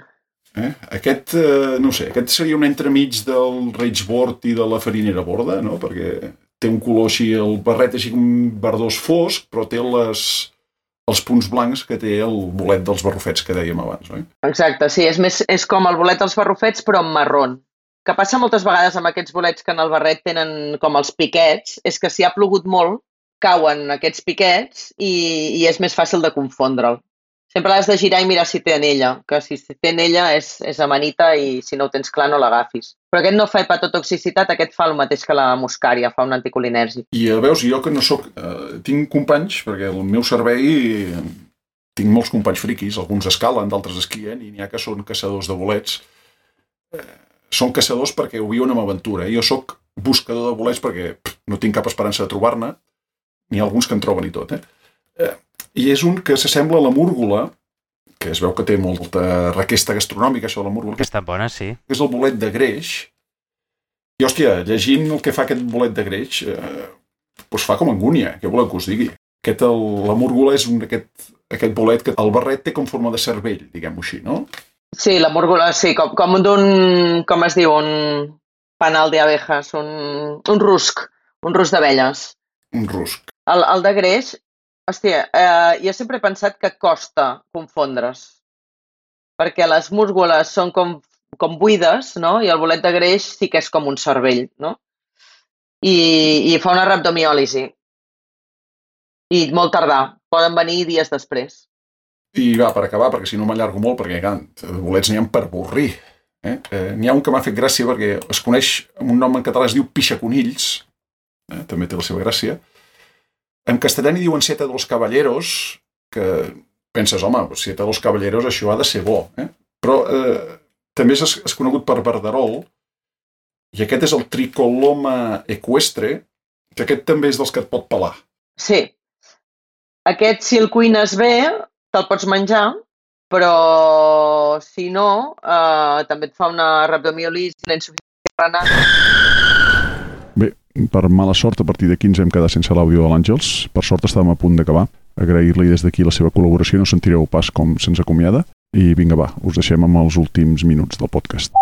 Eh? Aquest, eh, no sé, aquest seria un entremig del Rage Board i de la farinera borda, no? Perquè té un color així, el barret així com verdós fosc, però té les, els punts blancs que té el bolet dels barrufets que dèiem abans, oi?
Exacte, sí, és, més, és com el bolet dels barrufets però en marron. que passa moltes vegades amb aquests bolets que en el barret tenen com els piquets, és que si ha plogut molt, cauen aquests piquets i, i és més fàcil de confondre'l. Sempre l'has de girar i mirar si té anella, que si té anella és, és amanita i si no ho tens clar no l'agafis. Però aquest no fa hepatotoxicitat, aquest fa el mateix que la muscària, fa un anticolinèrgic.
I eh, veus, jo que no sóc... Eh, tinc companys, perquè el meu servei tinc molts companys friquis, alguns escalen, d'altres esquien, i n'hi ha que són caçadors de bolets. Eh, són caçadors perquè ho viuen amb aventura. Jo sóc buscador de bolets perquè pff, no tinc cap esperança de trobar-ne, ha alguns que en troben i tot, eh? eh I és un que s'assembla a la múrgola, que es veu que té molta requesta gastronòmica, això de la múrgola.
Que està bona, sí.
Que és el bolet de greix. I, hòstia, llegint el que fa aquest bolet de greix, eh, doncs fa com angúnia, què voleu que us digui? Aquest, el, la múrgola és un, aquest, aquest bolet que el barret té com forma de cervell, diguem-ho així, no?
Sí, la múrgola, sí, com, com d'un, com es diu, un panal d'abejas, un, un rusc, un rusc d'abelles.
Un rusc.
El, el de greix, hòstia, eh, jo sempre he pensat que costa confondre's, perquè les múscules són com, com buides, no? I el bolet de greix sí que és com un cervell, no? I, i fa una rabdomiòlisi. I molt tardà. Poden venir dies després.
I va, per acabar, perquè si no m'allargo molt, perquè clar, bolets n'hi ha per avorrir. Eh? Eh, n'hi ha un que m'ha fet gràcia perquè es coneix amb un nom en català, es diu pixaconills, eh? també té la seva gràcia, en castellà n'hi diuen Seta dels Caballeros, que penses, home, Seta dels Caballeros això ha de ser bo, eh? però eh, també és, és conegut per verderol, i aquest és el tricoloma equestre, que aquest també és dels que et pot pelar.
Sí. Aquest, si el cuines bé, te'l pots menjar, però si no, eh, també et fa una rabdomiolisi, una insuficiència renal.
Per mala sort, a partir d'aquí ens hem quedat sense l'àudio de l'Àngels. Per sort estàvem a punt d'acabar. Agrair-li des d'aquí la seva col·laboració, no sentireu pas com se'ns acomiada. I vinga, va, us deixem amb els últims minuts del podcast.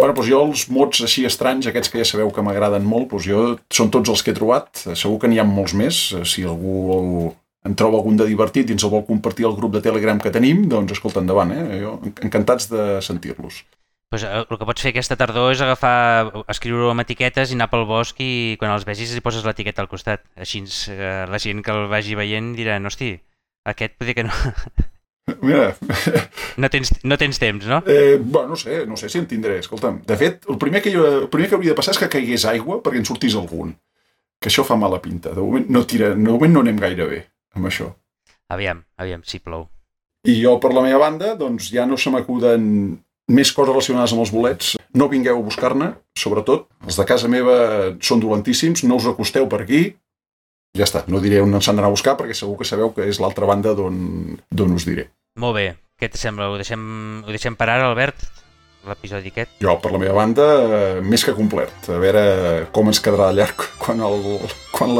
Bueno, doncs jo els mots així estranys, aquests que ja sabeu que m'agraden molt, doncs jo són tots els que he trobat. Segur que n'hi ha molts més. Si algú en troba algun de divertit i ens el vol compartir al grup de Telegram que tenim, doncs escolta, endavant, eh? Jo, encantats de sentir-los
pues, eh, el que pots fer aquesta tardor és agafar, escriure-ho amb etiquetes i anar pel bosc i quan els vegis hi poses l'etiqueta al costat. Així eh, la gent que el vagi veient dirà, hosti, aquest potser que no...
Mira...
No tens, no tens temps, no?
Eh, bueno, no sé, no sé si en tindré. Escolta'm, de fet, el primer, que jo, el primer que hauria de passar és que caigués aigua perquè en sortís algun. Que això fa mala pinta. De moment no, tira, de moment no anem gaire bé amb això.
Aviam, aviam, si plou.
I jo, per la meva banda, doncs ja no se m'acuden més coses relacionades amb els bolets. No vingueu a buscar-ne, sobretot. Els de casa meva són dolentíssims, no us acosteu per aquí. Ja està, no diré on s'han d'anar a buscar perquè segur que sabeu que és l'altra banda d'on us diré.
Molt bé, què et sembla? Ho deixem, ho deixem per ara, Albert? L'episodi aquest?
Jo, per la meva banda, més que complet. A veure com ens quedarà llarg quan, el, quan.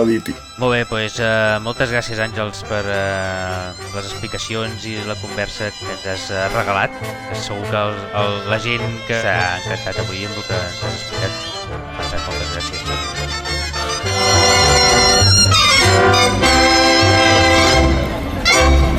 Molt bé, doncs eh, moltes gràcies, Àngels, per eh, les explicacions i la conversa que ens has eh, regalat. Segur que el, el, la gent que s'ha encantat avui amb el que ens has explicat.